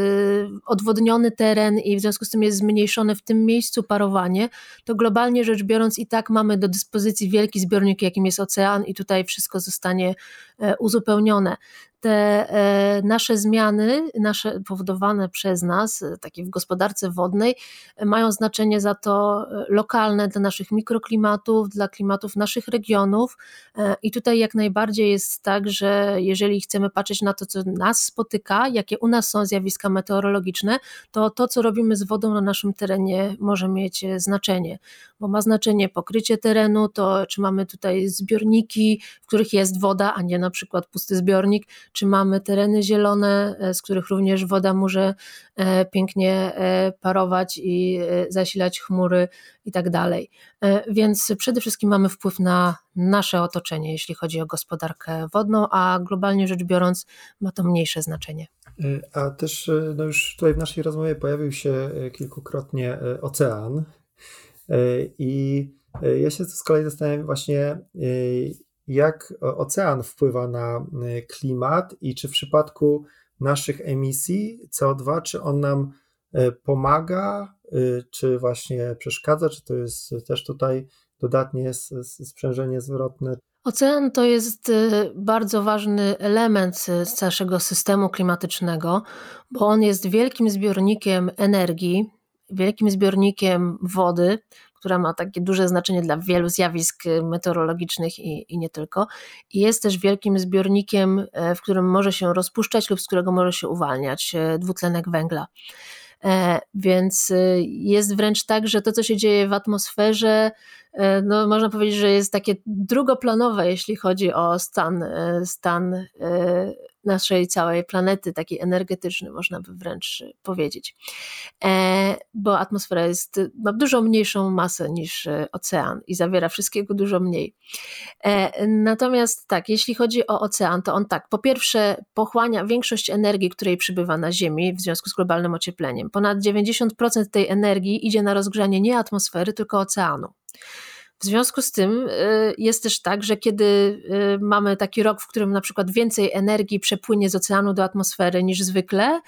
[SPEAKER 1] odwodniony teren i w związku z tym jest zmniejszone w tym miejscu parowanie, to globalnie rzecz biorąc i tak mamy do dyspozycji wielki zbiornik, jakim jest ocean i tutaj wszystko zostanie uzupełnione te nasze zmiany, nasze powodowane przez nas, takie w gospodarce wodnej, mają znaczenie za to lokalne dla naszych mikroklimatów, dla klimatów naszych regionów. I tutaj jak najbardziej jest tak, że jeżeli chcemy patrzeć na to, co nas spotyka, jakie u nas są zjawiska meteorologiczne, to to, co robimy z wodą na naszym terenie, może mieć e, znaczenie, bo ma znaczenie pokrycie terenu, to czy mamy tutaj zbiorniki, w których jest woda, a nie na przykład pusty zbiornik, czy mamy tereny zielone, e, z których również woda może e, pięknie parować i zasilać chmury i tak dalej. Więc przede wszystkim mamy wpływ na nasze otoczenie, jeśli chodzi o gospodarkę wodną, a globalnie rzecz biorąc ma to mniejsze znaczenie.
[SPEAKER 3] A też no już tutaj w naszej rozmowie pojawił się kilkukrotnie ocean i ja się z kolei zastanawiam właśnie, jak ocean wpływa na klimat i czy w przypadku naszych emisji CO2, czy on nam pomaga, czy właśnie przeszkadza, czy to jest też tutaj dodatnie sprzężenie zwrotne.
[SPEAKER 1] Ocean to jest bardzo ważny element naszego systemu klimatycznego, bo on jest wielkim zbiornikiem energii, wielkim zbiornikiem wody, która ma takie duże znaczenie dla wielu zjawisk meteorologicznych i, i nie tylko. I jest też wielkim zbiornikiem, e, w którym może się rozpuszczać lub z którego może się uwalniać e, dwutlenek węgla. E, więc y, jest wręcz tak, że to, co się dzieje w atmosferze, no, można powiedzieć, że jest takie drugoplanowe, jeśli chodzi o stan, stan naszej całej planety, taki energetyczny, można by wręcz powiedzieć. E, bo atmosfera jest, ma dużo mniejszą masę niż e, ocean i zawiera wszystkiego dużo mniej. E, natomiast tak, jeśli chodzi o ocean, to on tak, po pierwsze pochłania większość energii, której przybywa na Ziemi w związku z globalnym ociepleniem. Ponad 90% tej energii idzie na rozgrzanie nie atmosfery, tylko oceanu. W związku z tym y, jest też tak, że kiedy y, mamy taki rok, w którym na przykład więcej energii przepłynie z oceanu do atmosfery niż zwykle,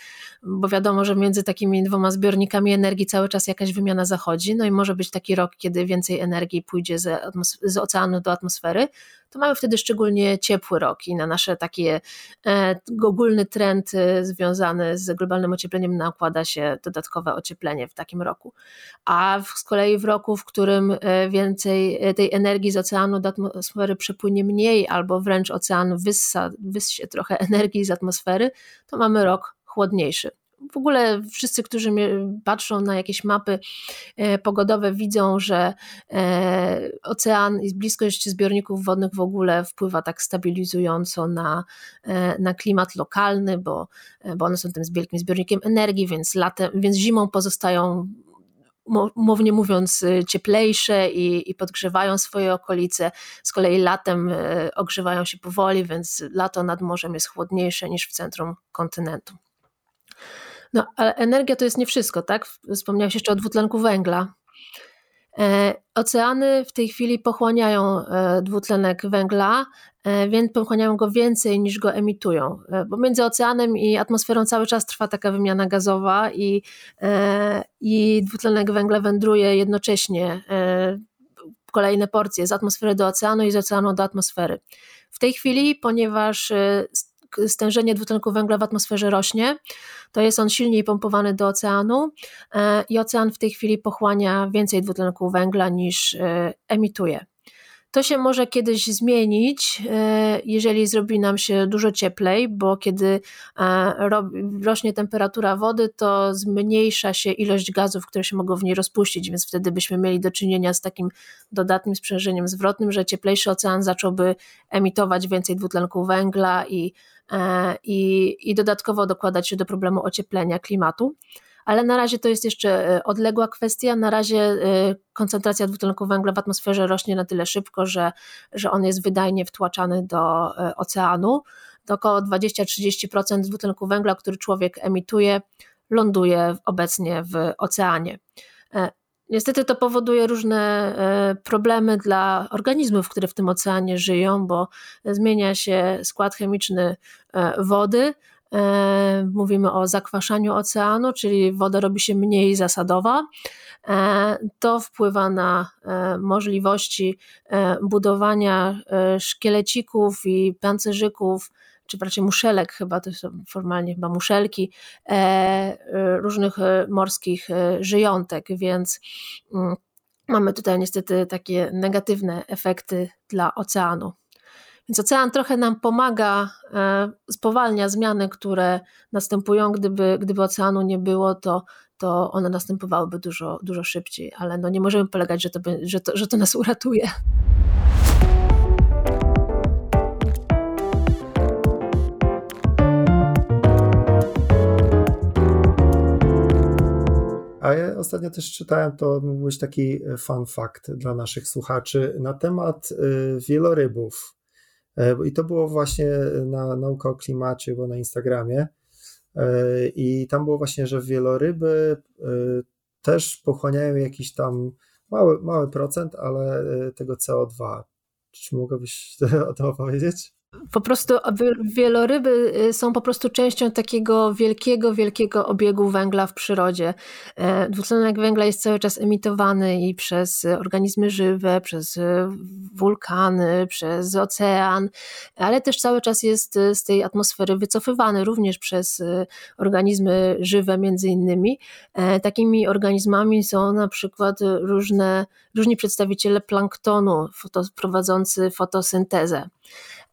[SPEAKER 1] bo wiadomo, że między takimi dwoma zbiornikami energii cały czas jakaś wymiana zachodzi, no i może być taki rok, kiedy więcej energii pójdzie z, z oceanu do atmosfery, to mamy wtedy szczególnie ciepły rok i na nasze takie e, ogólny trend e, związany z globalnym ociepleniem nakłada się dodatkowe ocieplenie w takim roku. A z kolei w roku, w którym e, więcej tej energii z oceanu do atmosfery przepłynie mniej, albo wręcz ocean wyssa, wyssie trochę energii z atmosfery, to mamy rok chłodniejszy w ogóle wszyscy, którzy patrzą na jakieś mapy e, pogodowe, widzą, że e, ocean i bliskość zbiorników wodnych w ogóle wpływa tak stabilizująco na, e, na klimat lokalny, bo, bo one są tym wielkim zbiornikiem energii, więc, latem, więc zimą pozostają umownie mówiąc, cieplejsze i, i podgrzewają swoje okolice. Z kolei latem ogrzewają się powoli, więc lato nad morzem jest chłodniejsze niż w centrum kontynentu. No, ale energia to jest nie wszystko, tak? Wspomniałeś jeszcze o dwutlenku węgla. E, oceany w tej chwili pochłaniają e, dwutlenek węgla, e, więc pochłaniają go więcej niż go emitują, bo między oceanem i atmosferą cały czas trwa taka wymiana gazowa i, i dwutlenek węgla wędruje jednocześnie kolejne porcje z atmosfery do oceanu i z oceanu do atmosfery. W tej chwili, ponieważ stężenie dwutlenku węgla w atmosferze rośnie, to jest on silniej pompowany do oceanu e, i ocean w tej chwili pochłania więcej dwutlenku węgla niż e, emituje. To się może kiedyś zmienić, e, jeżeli zrobi nam się dużo cieplej, bo kiedy rośnie temperatura wody, to zmniejsza się ilość gazów, które się mogą w niej rozpuścić, więc wtedy byśmy mieli do czynienia z takim dodatnim sprzężeniem zwrotnym, że cieplejszy ocean zacząłby emitować więcej dwutlenku węgla i E, i, i dodatkowo dokładać się do problemu ocieplenia klimatu. Ale na razie to jest jeszcze e, odległa kwestia. Na razie e, koncentracja dwutlenku węgla w atmosferze rośnie na tyle szybko, że, że on jest wydajnie wtłaczany do oceanu. To około 20-30% dwutlenku węgla, który człowiek emituje, ląduje obecnie w oceanie. Niestety to powoduje różne e, problemy dla organizmów, które w tym oceanie żyją, bo zmienia się skład chemiczny e, wody. E, mówimy o zakwaszaniu oceanu, czyli woda robi się mniej zasadowa. To wpływa na możliwości budowania szkielecików i pancerzyków czy raczej muszelek, chyba to są formalnie chyba muszelki, e, e, różnych e, morskich żyjątek, więc mm, mamy tutaj niestety takie negatywne efekty dla oceanu. Więc ocean trochę nam pomaga, spowalnia zmiany, które następują. Gdyby, gdyby oceanu nie było, to, to one następowałyby dużo, dużo szybciej, ale no nie możemy polegać, że to, że to, że to nas uratuje.
[SPEAKER 3] A ja ostatnio też czytałem, to mógł być taki e, fun fact dla naszych słuchaczy na temat e, wielorybów. E, I to było właśnie na Nauka o Klimacie, bo na Instagramie. I tam było właśnie, że wieloryby też pochłaniają jakiś tam mały, mały procent, ale tego CO2. Czy mogłabyś o tym opowiedzieć?
[SPEAKER 1] Po prostu wieloryby y, są po prostu częścią takiego wielkiego, wielkiego obiegu węgla w przyrodzie. E, dwutlenek węgla jest cały czas emitowany i przez organizmy żywe, przez y, wulkany, przez ocean, ale też cały czas jest y, z tej atmosfery wycofywany również przez organizmy żywe między innymi. E, takimi organizmami są na przykład różne, różni przedstawiciele planktonu prowadzący fotosyntezę.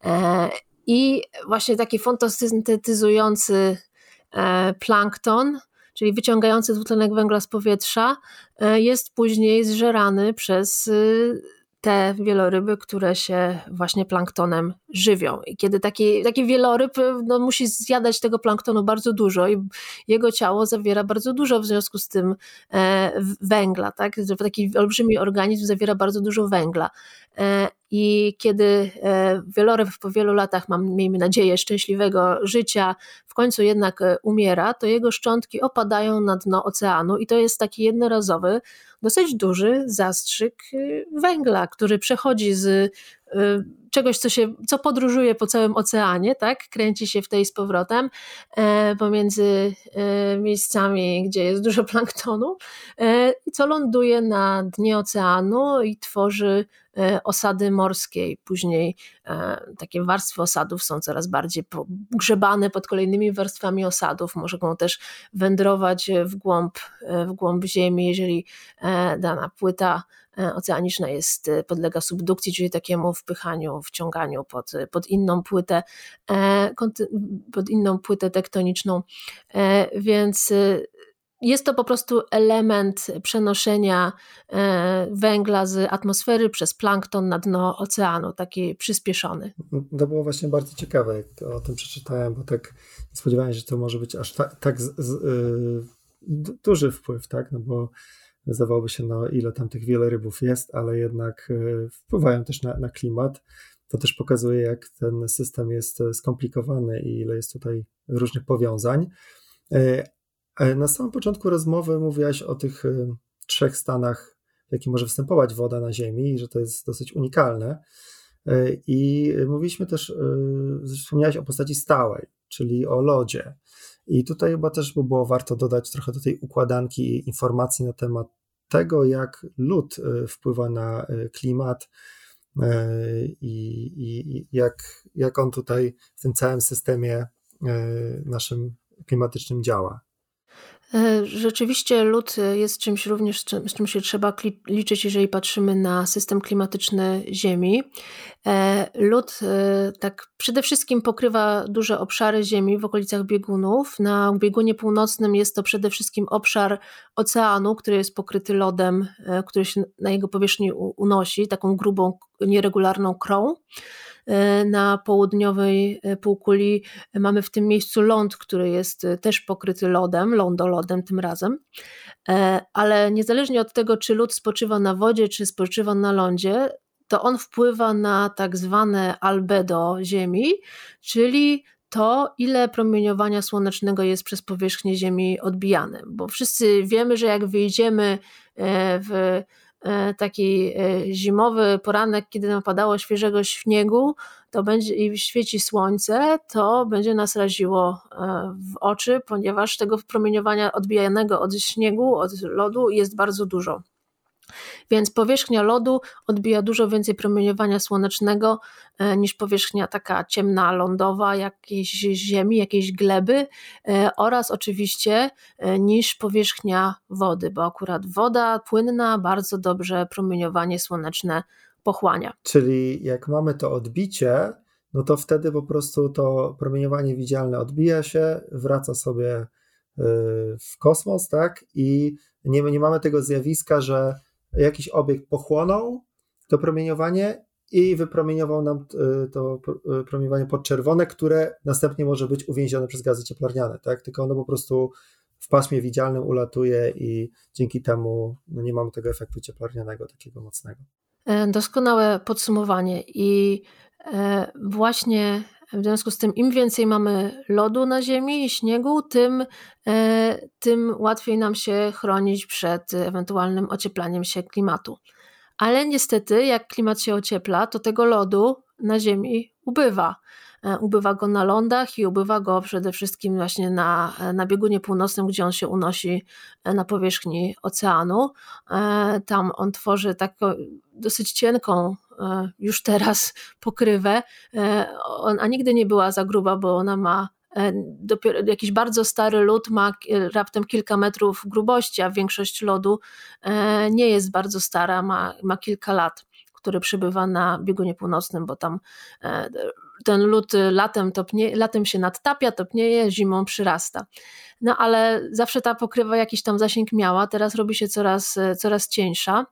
[SPEAKER 1] E, I właśnie taki fotosyntetyzujący e, plankton, czyli wyciągający dwutlenek węgla z powietrza, e, jest później zżerany przez te wieloryby, które się właśnie planktonem żywią. I kiedy taki, taki wieloryb no, musi zjadać tego planktonu bardzo dużo i jego ciało zawiera bardzo dużo w związku z tym e, węgla, tak? Taki olbrzymi organizm zawiera bardzo dużo węgla. E, I kiedy e, wieloryb po wielu latach, mam, miejmy nadzieję, szczęśliwego życia, w końcu jednak umiera, to jego szczątki opadają na dno oceanu i to jest taki jednorazowy, dosyć duży zastrzyk węgla, który przechodzi z czegoś, co, się, co podróżuje po całym oceanie, tak? kręci się w tej z powrotem e, pomiędzy e, miejscami, gdzie jest dużo planktonu, e, co ląduje na dnie oceanu i tworzy e, osady morskie. Później e, takie warstwy osadów są coraz bardziej grzebane pod kolejnymi warstwami osadów. Mogą też wędrować w głąb, w głąb ziemi, jeżeli dana płyta oceaniczna jest, podlega subdukcji, czyli takiemu wpychaniu wciąganiu pod, pod inną płytę, e, pod inną płytę tektoniczną, e, więc e, jest to po prostu element przenoszenia węgla z atmosfery przez plankton na dno oceanu, taki przyspieszony.
[SPEAKER 3] To było właśnie bardzo ciekawe, jak o tym przeczytałem, bo tak nie spodziewałem się, że to może być aż tak, z, z, y, duży wpływ, tak? No bo Zdawałoby się, no ile tam tych wielorybów jest, ale jednak wpływają też na, na klimat. To też pokazuje, jak ten system jest skomplikowany i ile jest tutaj różnych powiązań. Na samym początku rozmowy mówiłaś o tych trzech stanach, w jakich może występować woda na Ziemi i że to jest dosyć unikalne. E, I mówiliśmy też, e, wspomniałeś o postaci stałej, czyli o lodzie. I tutaj chyba też by było warto dodać trochę do tej układanki informacji na temat tego, jak lód e, wpływa na klimat i, i jak, jak on tutaj w tym całym systemie naszym klimatycznym działa.
[SPEAKER 1] E, rzeczywiście lód e, jest czymś również, z czym się trzeba liczyć, jeżeli patrzymy na system klimatyczny Ziemi. E, lód tak przede wszystkim pokrywa duże obszary Ziemi w okolicach biegunów. Na biegunie północnym jest to przede wszystkim obszar oceanu, który jest pokryty lodem, który się na jego powierzchni unosi, taką grubą, nieregularną krą. E, na południowej e, półkuli mamy w tym miejscu ląd, który jest e, też pokryty lodem, lądolodem tym razem. Ale niezależnie od tego, czy lód spoczywa na wodzie, czy spoczywa na lądzie, to on wpływa na tak zwane albedo Ziemi, czyli to, ile promieniowania słonecznego jest przez powierzchnię Ziemi odbijane. Bo wszyscy wiemy, że jak wyjdziemy w taki e, zimowy poranek, kiedy napadało świeżego śniegu, to będzie i świeci słońce, to będzie nas raziło e, w oczy, ponieważ tego promieniowania odbijanego od śniegu, od lodu jest bardzo dużo. Więc powierzchnia lodu odbija dużo więcej promieniowania słonecznego e, niż powierzchnia taka ciemna, lądowa, jakiejś ziemi, jakiejś gleby e, oraz oczywiście e, niż powierzchnia wody, bo akurat woda płynna bardzo dobrze promieniowanie słoneczne pochłania.
[SPEAKER 3] Czyli jak mamy to odbicie, no to wtedy po prostu to promieniowanie widzialne odbija się, wraca sobie w kosmos, tak? I nie, nie mamy tego zjawiska, że jakiś obiekt pochłonął to promieniowanie i wypromieniował nam e, to e, promieniowanie podczerwone, które następnie może być uwięzione przez gazy cieplarniane, tak? Tylko ono po prostu w pasmie widzialnym ulatuje i dzięki temu no nie mamy tego efektu cieplarnianego takiego mocnego.
[SPEAKER 1] E, doskonałe podsumowanie i właśnie w związku z tym, im więcej mamy lodu na Ziemi i śniegu, tym, e, tym łatwiej nam się chronić przed ewentualnym ocieplaniem się klimatu. Ale niestety, jak klimat się ociepla, to tego lodu na Ziemi ubywa. E, ubywa go na lądach i ubywa go przede wszystkim właśnie na, na biegunie północnym, gdzie on się unosi e, na powierzchni oceanu. Tam on tworzy taką dosyć cienką już teraz pokrywę. E, a nigdy nie była za gruba, bo ona ma e, dopiero jakiś bardzo stary lód ma raptem kilka metrów grubości, a większość lodu nie jest bardzo stara, ma, ma kilka lat, który przybywa na biegunie północnym, bo tam ten lód latem, topnie, latem się nadtapia, topnieje, zimą przyrasta. No ale zawsze ta pokrywa jakiś tam zasięg miała, teraz robi się coraz, coraz cieńsza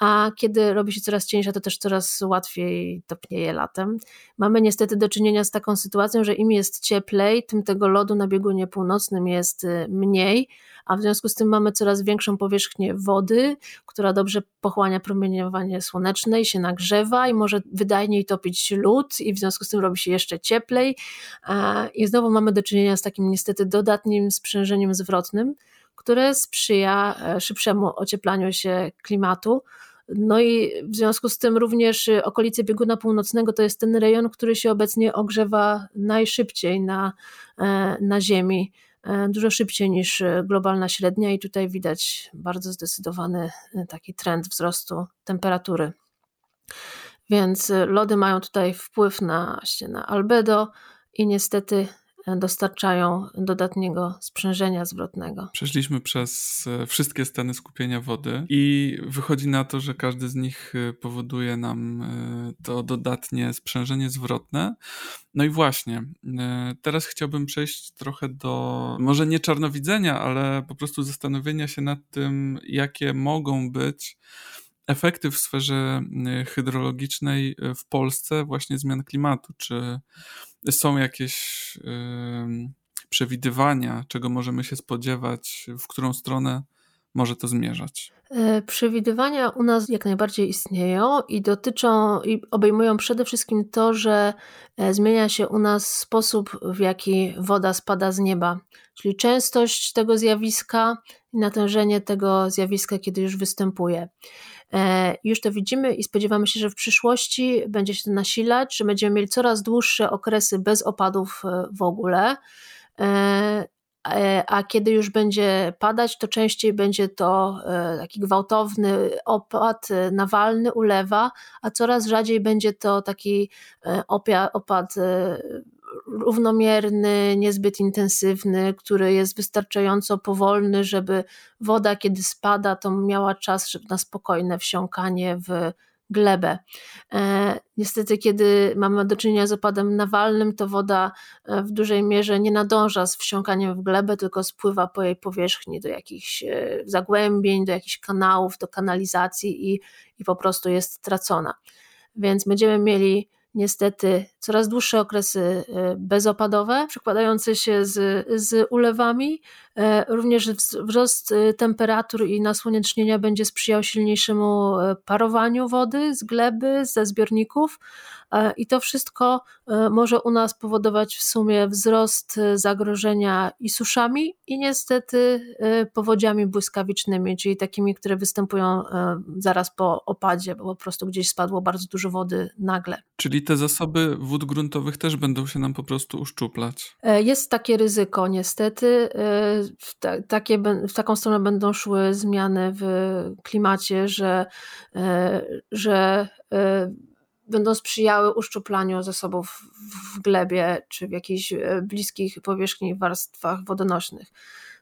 [SPEAKER 1] a kiedy robi się coraz cieńsza, to też coraz łatwiej topnieje latem. Mamy niestety do czynienia z taką sytuacją, że im jest cieplej, tym tego lodu na biegunie północnym jest y, mniej, a w związku z tym mamy coraz większą powierzchnię wody, która dobrze pochłania promieniowanie słoneczne i się nagrzewa i może wydajniej topić lód i w związku z tym robi się jeszcze cieplej i znowu mamy do czynienia z takim niestety dodatnim sprzężeniem zwrotnym, które sprzyja e, szybszemu ocieplaniu się klimatu. No i w związku z tym również y, okolice bieguna północnego to jest ten rejon, który się obecnie ogrzewa najszybciej na, e, na Ziemi, e, dużo szybciej niż y, globalna średnia, i tutaj widać bardzo zdecydowany y, taki trend wzrostu temperatury. Więc lody mają tutaj wpływ na, na albedo i niestety dostarczają dodatniego sprzężenia zwrotnego.
[SPEAKER 2] Przeszliśmy przez e, wszystkie stany skupienia wody i wychodzi na to, że każdy z nich e, powoduje nam e, to dodatnie sprzężenie zwrotne. No i właśnie, teraz chciałbym przejść trochę do może nie czarnowidzenia, ale po prostu zastanowienia się nad tym, jakie mogą być efekty w sferze hydrologicznej w Polsce właśnie zmian klimatu. Czy są jakieś przewidywania, czego możemy się spodziewać, w którą stronę może to zmierzać?
[SPEAKER 1] E, przewidywania u nas jak najbardziej istnieją i dotyczą i obejmują przede wszystkim to, że e, zmienia się u nas sposób, w jaki woda spada z nieba, czyli częstość tego zjawiska i natężenie tego zjawiska, kiedy już występuje. E, już to widzimy i spodziewamy się, że w przyszłości będzie się to nasilać, że będziemy mieli coraz dłuższe okresy bez opadów w ogóle a kiedy już będzie padać, to częściej będzie to e, taki gwałtowny opad e, nawalny, ulewa, a coraz rzadziej będzie to taki opad równomierny, niezbyt intensywny, który jest wystarczająco powolny, żeby woda, kiedy spada, to miała czas na spokojne wsiąkanie w glebę. E, niestety, kiedy mamy do czynienia z opadem nawalnym, to woda e, w dużej mierze nie nadąża z wsiąkaniem w glebę, tylko spływa po jej powierzchni do jakichś e, zagłębień, do jakichś kanałów, do kanalizacji i, i po prostu jest tracona. Więc będziemy mieli niestety coraz dłuższe okresy bezopadowe, przekładające się z, z ulewami. E, również wzrost y, temperatur i nasłonecznienia będzie sprzyjał silniejszemu e, parowaniu wody z gleby, ze zbiorników, E, I to wszystko e, może u nas powodować w sumie wzrost e, zagrożenia i suszami, i niestety powodziami błyskawicznymi, czyli takimi, które występują zaraz po opadzie, bo po prostu gdzieś spadło bardzo dużo wody nagle.
[SPEAKER 2] Czyli te zasoby wód gruntowych też będą się nam po prostu uszczuplać?
[SPEAKER 1] Jest takie ryzyko, niestety. W, ta, takie, w taką stronę będą szły zmiany w klimacie, że, że będą sprzyjały uszczuplaniu zasobów w glebie czy w jakichś e, bliskich powierzchni warstwach wodonośnych.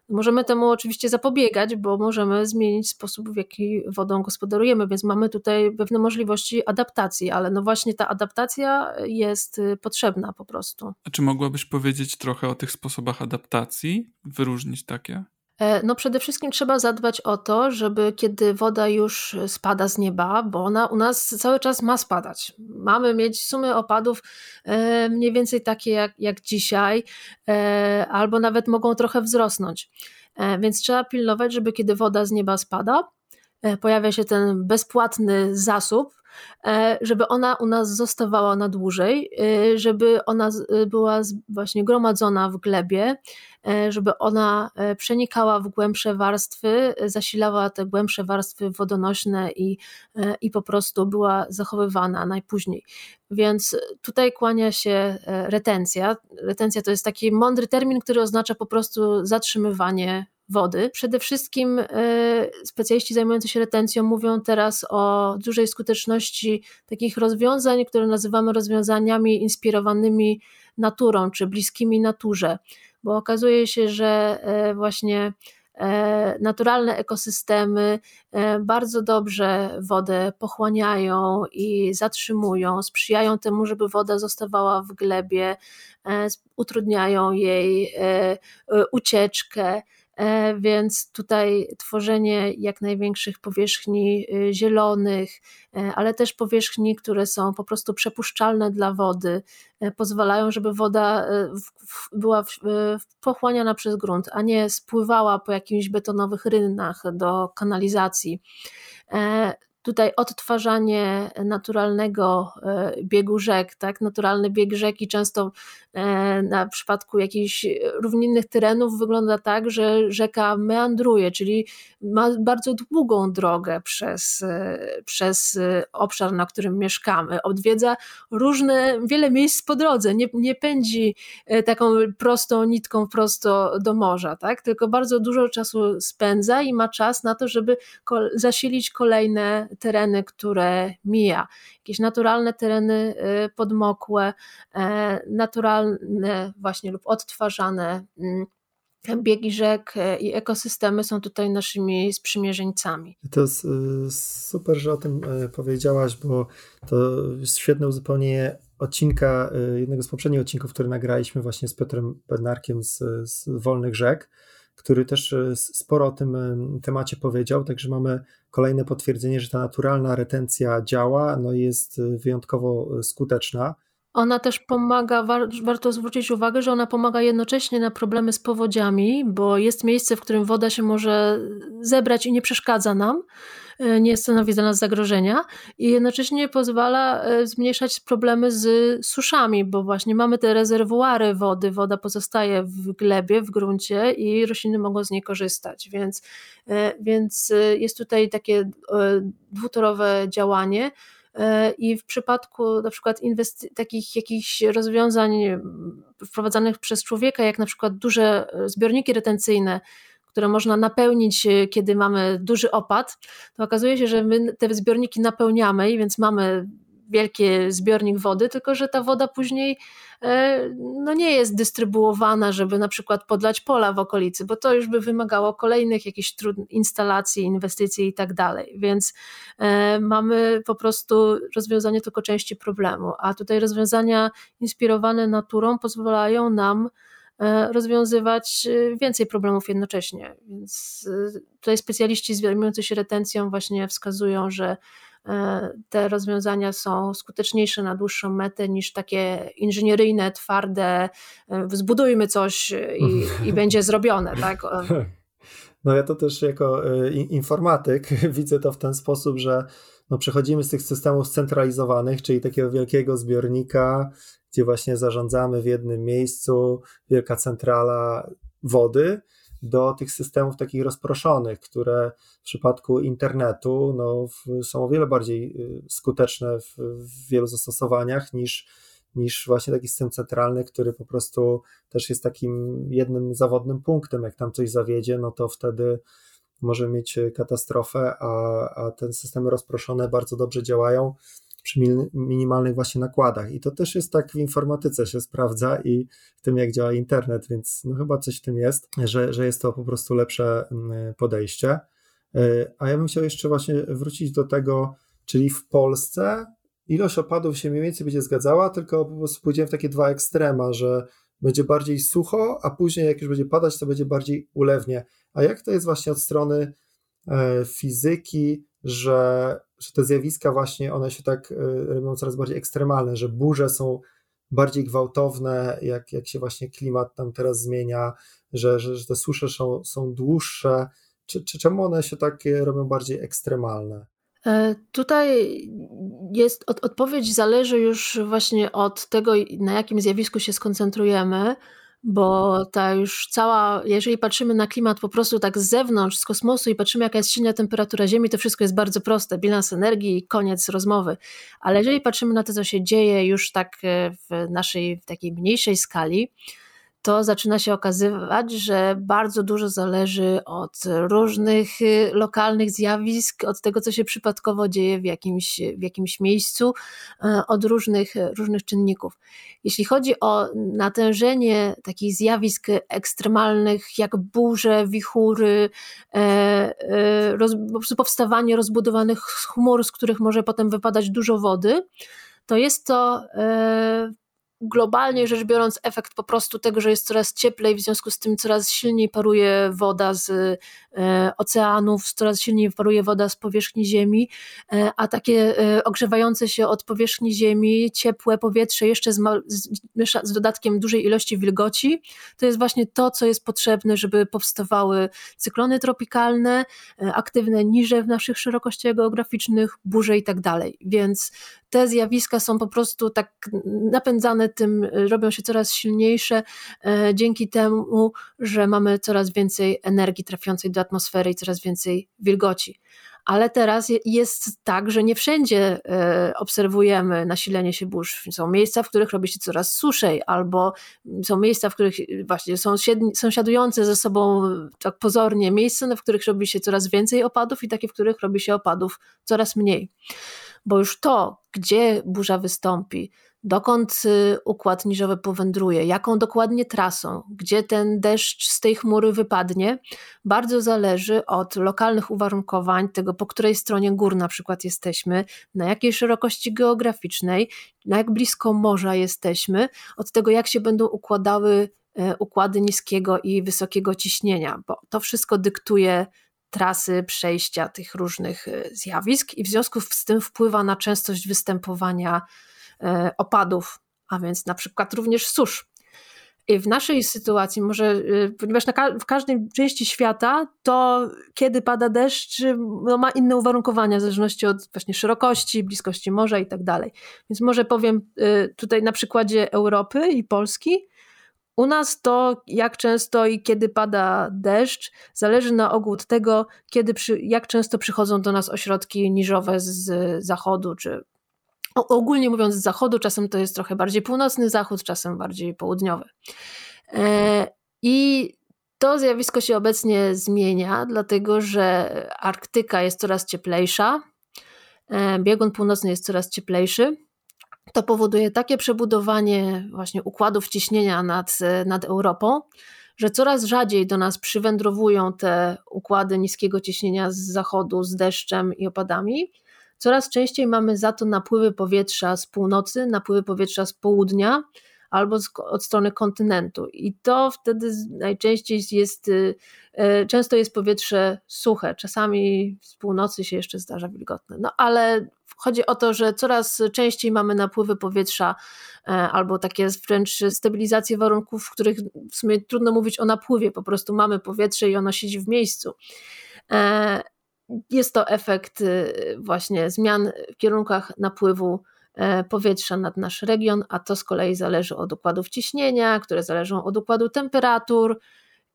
[SPEAKER 1] Możemy temu oczywiście zapobiegać, bo możemy zmienić sposób, w jaki wodą gospodarujemy, więc mamy tutaj pewne możliwości adaptacji, ale no właśnie ta adaptacja jest y, potrzebna po prostu.
[SPEAKER 2] A czy mogłabyś powiedzieć trochę o tych sposobach adaptacji, wyróżnić takie?
[SPEAKER 1] E, no przede wszystkim trzeba zadbać o to, żeby kiedy woda już spada z nieba, bo ona u nas cały czas ma spadać. Mamy mieć sumy opadów e, mniej więcej takie jak, jak dzisiaj, e, albo nawet mogą trochę wzrosnąć. Więc trzeba pilnować, żeby kiedy woda z nieba spada, pojawia się ten bezpłatny zasób, E, żeby ona u nas zostawała na dłużej, e, żeby ona e, była właśnie gromadzona w glebie, żeby ona przenikała w głębsze warstwy, zasilała te głębsze warstwy wodonośne i, i po prostu była zachowywana najpóźniej. Więc tutaj kłania się retencja. Retencja to jest taki mądry termin, który oznacza po prostu zatrzymywanie wody. Przede wszystkim e, specjaliści zajmujący się retencją mówią teraz o dużej skuteczności takich rozwiązań, które nazywamy rozwiązaniami inspirowanymi naturą czy bliskimi naturze, bo okazuje się, że e, właśnie e, naturalne ekosystemy bardzo dobrze wodę pochłaniają i zatrzymują, sprzyjają temu, żeby woda zostawała w glebie, utrudniają jej ucieczkę. E, więc tutaj tworzenie jak największych powierzchni y, zielonych, e, ale też powierzchni, które są po prostu przepuszczalne dla wody, e, pozwalają, żeby woda była pochłaniana przez grunt, a nie spływała po jakichś betonowych rynnach do kanalizacji tutaj odtwarzanie naturalnego biegu rzek, tak? Naturalny bieg rzeki często na przypadku jakichś równinnych terenów wygląda tak, że rzeka meandruje, czyli ma bardzo długą drogę przez, e, przez obszar, na którym mieszkamy. Odwiedza różne, wiele miejsc po drodze, nie, nie pędzi taką prostą nitką prosto do morza, tak? tylko bardzo dużo czasu spędza i ma czas na to, żeby zasilić kolejne tereny, które mija. Jakieś naturalne tereny podmokłe, e, naturalne właśnie lub odtwarzane mm, biegi rzek e, i ekosystemy są tutaj naszymi sprzymierzeńcami.
[SPEAKER 3] To jest super, że o tym e, powiedziałaś, bo to jest świetne uzupełnienie odcinka, jednego z poprzednich odcinków, który nagraliśmy właśnie z Piotrem Bednarkiem z, z Wolnych Rzek który też e, sporo o tym e, temacie powiedział, także mamy kolejne potwierdzenie, że ta naturalna retencja działa, no i jest e, wyjątkowo skuteczna.
[SPEAKER 1] Ona też pomaga, war, warto zwrócić uwagę, że ona pomaga jednocześnie na problemy z powodziami, bo jest miejsce, w którym woda się może zebrać i nie przeszkadza nam, e, nie stanowi dla nas zagrożenia i jednocześnie pozwala e, zmniejszać problemy z suszami, bo właśnie mamy te rezerwuary wody, woda pozostaje w glebie, w gruncie i rośliny mogą z niej korzystać, więc, e, więc jest tutaj takie dwutorowe działanie, I w przypadku na przykład takich jakichś rozwiązań wprowadzanych przez człowieka, jak na przykład duże zbiorniki retencyjne, które można napełnić, e, kiedy mamy duży opad, to okazuje się, że my te zbiorniki napełniamy, więc mamy wielki zbiornik wody, tylko że ta woda później e, no nie jest dystrybuowana, żeby na przykład podlać pola w okolicy, bo to już by wymagało kolejnych jakichś instalacji, inwestycji i tak dalej. Więc e, mamy po prostu rozwiązanie tylko części problemu, a tutaj rozwiązania inspirowane naturą pozwalają nam rozwiązywać więcej problemów jednocześnie. Więc tutaj specjaliści zajmujący się retencją właśnie wskazują, że E, te rozwiązania są skuteczniejsze na dłuższą metę niż takie inżynieryjne, twarde, e, zbudujmy coś i, i będzie zrobione. Tak?
[SPEAKER 3] No ja to też jako e, informatyk widzę to w ten sposób, że no przechodzimy z tych systemów scentralizowanych, czyli takiego wielkiego zbiornika, gdzie właśnie zarządzamy w jednym miejscu, wielka centrala wody, do tych systemów takich rozproszonych, które w przypadku internetu no, są o wiele bardziej y, skuteczne w, w wielu zastosowaniach niż, niż właśnie taki system centralny, który po prostu też jest takim jednym zawodnym punktem. Jak tam coś zawiedzie, no to wtedy może mieć katastrofę, a, a te systemy rozproszone bardzo dobrze działają przy minimalnych właśnie nakładach. I to też jest tak w informatyce się sprawdza i w tym, jak działa internet, więc no chyba coś w tym jest, że, że jest to po prostu lepsze mm, podejście. E, a ja bym chciał jeszcze właśnie wrócić do tego, czyli w Polsce ilość opadów się mniej więcej będzie zgadzała, tylko po prostu pójdziemy w takie dwa ekstrema, że będzie bardziej sucho, a później jak już będzie padać, to będzie bardziej ulewnie. A jak to jest właśnie od strony e, fizyki, że że te zjawiska właśnie, one się tak y, robią coraz bardziej ekstremalne, że burze są bardziej gwałtowne, jak, jak się właśnie klimat tam teraz zmienia, że, że, że te susze są, są dłuższe. Czy, czy czemu one się takie robią bardziej ekstremalne?
[SPEAKER 1] E, tutaj jest odpowiedź zależy już właśnie od tego, na jakim zjawisku się skoncentrujemy bo ta już cała, jeżeli patrzymy na klimat po prostu tak z zewnątrz, z kosmosu i patrzymy jaka jest silna temperatura Ziemi, to wszystko jest bardzo proste, bilans energii, koniec rozmowy. Ale jeżeli patrzymy na to, co się dzieje już tak e, w naszej w takiej mniejszej skali, to zaczyna się okazywać, że bardzo dużo zależy od różnych y, lokalnych zjawisk, od tego, co się przypadkowo dzieje w jakimś, w jakimś miejscu, e, od różnych, różnych czynników. Jeśli chodzi o natężenie takich zjawisk ekstremalnych, jak burze, wichury, e, e, roz, po prostu powstawanie rozbudowanych chmur, z których może potem wypadać dużo wody, to jest to globalnie rzecz biorąc efekt po prostu tego, że jest coraz cieplej, w związku z tym coraz silniej paruje woda z e, oceanów, coraz silniej paruje woda z powierzchni Ziemi, e, a takie e, ogrzewające się od powierzchni Ziemi ciepłe powietrze jeszcze z, z, z dodatkiem dużej ilości wilgoci, to jest właśnie to, co jest potrzebne, żeby powstawały cyklony tropikalne, aktywne niże w naszych szerokościach geograficznych, burze i tak dalej. Więc te zjawiska są po prostu tak napędzane tym, robią się coraz silniejsze e, dzięki temu, że mamy coraz więcej energii trafiącej do atmosfery i coraz więcej wilgoci. Ale teraz jest tak, że nie wszędzie e, obserwujemy nasilenie się burz. Są miejsca, w których robi się coraz suszej, albo są miejsca, w których właśnie są sąsiadujące ze sobą tak pozornie miejsca, w których robi się coraz więcej opadów i takie, w których robi się opadów coraz mniej bo już to, gdzie burza wystąpi, dokąd y, układ niżowy powędruje, jaką dokładnie trasą, gdzie ten deszcz z tej chmury wypadnie, bardzo zależy od lokalnych uwarunkowań, tego po której stronie gór na przykład jesteśmy, na jakiej szerokości geograficznej, na jak blisko morza jesteśmy, od tego jak się będą układały e, układy niskiego i wysokiego ciśnienia, bo to wszystko dyktuje trasy przejścia tych różnych e, zjawisk i w związku z tym wpływa na częstość występowania opadów a więc na przykład również susz. I w naszej sytuacji, może, y, ponieważ ka w każdej części świata, to kiedy pada deszcz, no ma inne uwarunkowania w zależności od właśnie szerokości, bliskości morza i tak dalej. Więc może powiem y, tutaj na przykładzie Europy i Polski. U nas to, jak często i kiedy pada deszcz, zależy na ogół od tego, kiedy przy, jak często przychodzą do nas ośrodki niżowe z zachodu czy ogólnie mówiąc z zachodu, czasem to jest trochę bardziej północny zachód, czasem bardziej południowy. E, I to zjawisko się obecnie zmienia, dlatego że Arktyka jest coraz cieplejsza, e, biegun północny jest coraz cieplejszy. To powoduje takie przebudowanie właśnie układów ciśnienia nad, nad Europą, że coraz rzadziej do nas przywędrowują te układy niskiego ciśnienia z zachodu z deszczem i opadami Coraz częściej mamy za to napływy powietrza z północy, napływy powietrza z południa albo z, od strony kontynentu. I to wtedy najczęściej jest, y, y, często jest powietrze suche, czasami z północy się jeszcze zdarza wilgotne. No ale chodzi o to, że coraz częściej mamy napływy powietrza e, albo takie wręcz stabilizacje warunków, w których w sumie trudno mówić o napływie, po prostu mamy powietrze i ono siedzi w miejscu. E, jest to efekt y, właśnie zmian w kierunkach napływu e, powietrza nad nasz region, a to z kolei zależy od układów ciśnienia, które zależą od układu temperatur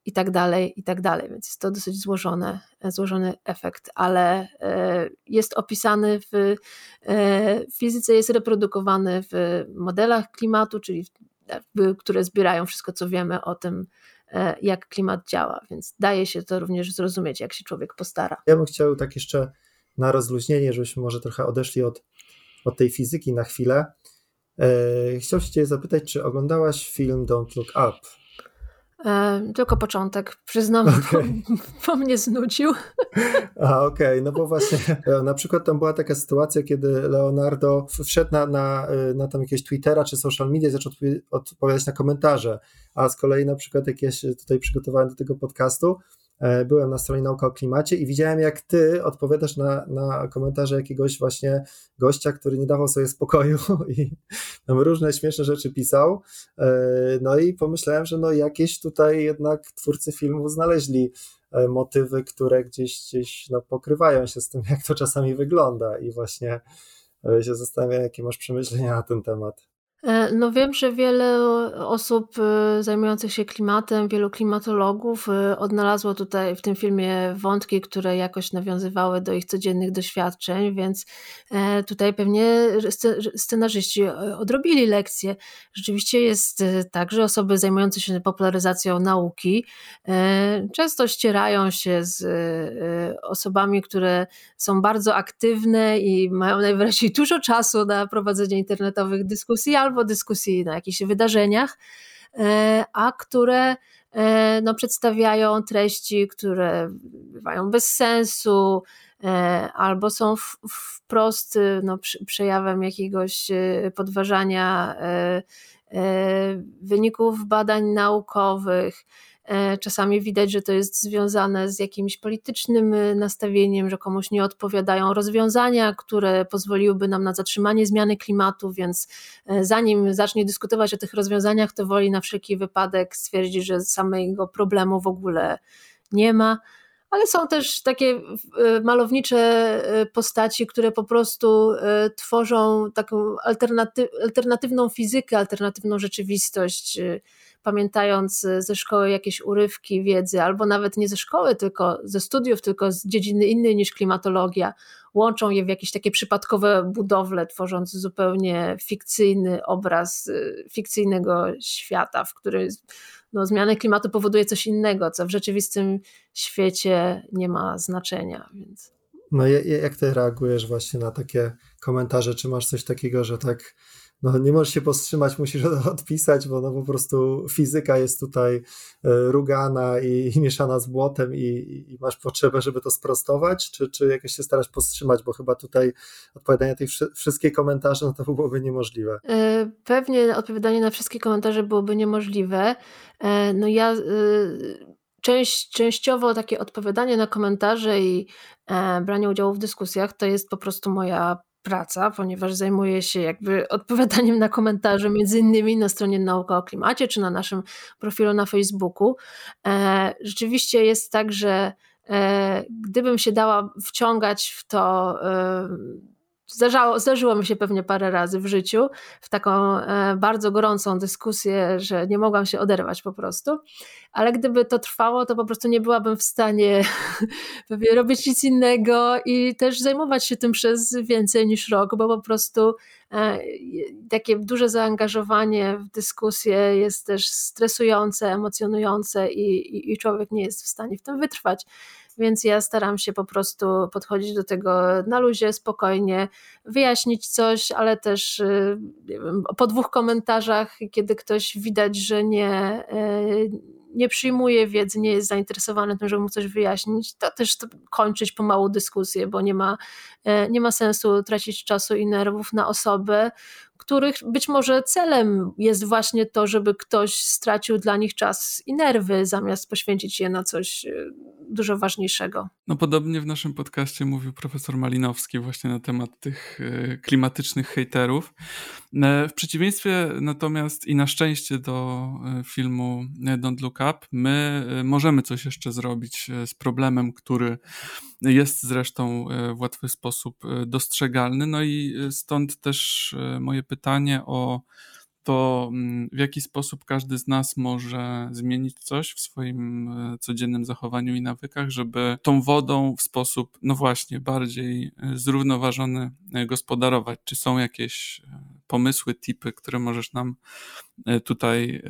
[SPEAKER 1] i tak dalej, i tak dalej. Więc jest to dosyć złożone, złożony efekt, ale e, jest opisany w, e, w fizyce, jest reprodukowany w modelach klimatu, czyli w, które zbierają wszystko, co wiemy o tym, E, jak klimat działa, więc daje się to również zrozumieć, jak się człowiek postara.
[SPEAKER 3] Ja bym chciał tak jeszcze na rozluźnienie, żebyśmy może trochę odeszli od, od tej fizyki na chwilę. E, chciałbym Cię zapytać, czy oglądałaś film Don't Look Up?
[SPEAKER 1] E, tylko początek, przyznam, okay. bo, bo, mnie znudził.
[SPEAKER 3] A, okej, okay. no bo właśnie e, na przykład tam była taka sytuacja, kiedy Leonardo wszedł na, na, e, na tam jakieś Twittera czy social media i zaczął odpowiadać na komentarze, a z kolei na przykład jak ja się tutaj przygotowałem do tego podcastu, byłem na stronie Nauka o Klimacie i widziałem, jak ty odpowiadasz na, na komentarze jakiegoś właśnie gościa, który nie dawał sobie spokoju i tam różne śmieszne rzeczy pisał. E, no i pomyślałem, że no jakieś tutaj jednak twórcy filmu znaleźli e, motywy, które gdzieś, gdzieś no, pokrywają się z tym, jak to czasami wygląda i właśnie się zastanawiam, jakie masz przemyślenia na ten temat.
[SPEAKER 1] E, no wiem, że wiele osób e, zajmujących się klimatem, wielu klimatologów e, odnalazło tutaj w tym filmie wątki, które jakoś nawiązywały do ich codziennych doświadczeń, więc tutaj pewnie scenarzyści odrobili lekcję. Rzeczywiście jest tak, że osoby zajmujące się popularyzacją nauki często ścierają się z osobami, które są bardzo aktywne i mają najwyraźniej dużo czasu na prowadzenie internetowych dyskusji albo albo dyskusji na jakichś wydarzeniach, e, a które e, no, przedstawiają treści, które bywają bez sensu, e, albo są wprost no, przejawem jakiegoś podważania wyników badań naukowych. E, czasami widać, że to jest związane z jakimś politycznym e, nastawieniem, że komuś nie odpowiadają rozwiązania, które pozwoliłyby nam na zatrzymanie zmiany klimatu, więc e, zanim zacznie dyskutować o tych rozwiązaniach, to woli na wszelki wypadek stwierdzić, że samego problemu w ogóle nie ma. Ale są też takie malownicze postaci, które po prostu tworzą taką alternatywną fizykę, alternatywną rzeczywistość pamiętając e, ze szkoły jakieś urywki wiedzy, albo nawet nie ze szkoły, tylko ze studiów, tylko z dziedziny innej niż klimatologia, łączą je w jakieś takie przypadkowe budowle, tworząc zupełnie fikcyjny obraz e, fikcyjnego świata, w którym no, zmiana klimatu powoduje coś innego, co w rzeczywistym świecie nie ma znaczenia. Więc.
[SPEAKER 3] No jak ty reagujesz właśnie na takie komentarze? Czy masz coś takiego, że tak no, nie możesz się powstrzymać, musisz odpisać, bo no po prostu fizyka jest tutaj e, rugana i, i mieszana z błotem i, i, masz potrzebę, żeby to sprostować, czy, czy jakoś się starasz powstrzymać, bo chyba tutaj odpowiadanie na tych wszystkich komentarzy, no to byłoby niemożliwe.
[SPEAKER 1] E, pewnie odpowiadanie na wszystkie komentarze byłoby niemożliwe. E, no ja część, częściowo takie odpowiadanie na komentarze i branie udziału w dyskusjach to jest po prostu moja praca, ponieważ zajmuję się jakby odpowiadaniem na komentarze, między innymi na stronie Nauka o Klimacie, czy na naszym profilu na Facebooku. E, rzeczywiście jest tak, że e, gdybym się dała wciągać w to Zdarzało, zdarzyło mi się pewnie parę razy w życiu, w taką e, bardzo gorącą dyskusję, że nie mogłam się oderwać po prostu. Ale gdyby to trwało, to po prostu nie byłabym w stanie pewnie robić nic innego i też zajmować się tym przez więcej niż rok, bo po prostu e, takie duże zaangażowanie w dyskusję jest też stresujące, emocjonujące i, i, i człowiek nie jest w stanie w tym wytrwać więc ja staram się po prostu podchodzić do tego na luzie, spokojnie, wyjaśnić coś, ale też y, wiem, po dwóch komentarzach, kiedy ktoś widać, że nie, y, nie przyjmuje wiedzy, nie jest zainteresowany tym, żeby mu coś wyjaśnić, to też kończyć pomału dyskusję, bo nie ma, y, nie ma sensu tracić czasu i nerwów na osobę, których być może celem jest właśnie to, żeby ktoś stracił dla nich czas i nerwy, zamiast poświęcić je na coś e, dużo ważniejszego.
[SPEAKER 2] No podobnie w naszym podcaście mówił profesor Malinowski właśnie na temat tych e, klimatycznych hejterów. E, w przeciwieństwie natomiast i na szczęście do filmu Don't Look Up, my możemy coś jeszcze zrobić z problemem, który jest zresztą w łatwy sposób dostrzegalny. No i stąd też moje pytanie o to, mm, w jaki sposób każdy z nas może zmienić coś w swoim e, codziennym zachowaniu i nawykach, żeby tą wodą w sposób, no właśnie, bardziej e, zrównoważony e, gospodarować. Czy są jakieś pomysły, tipy, które możesz nam tutaj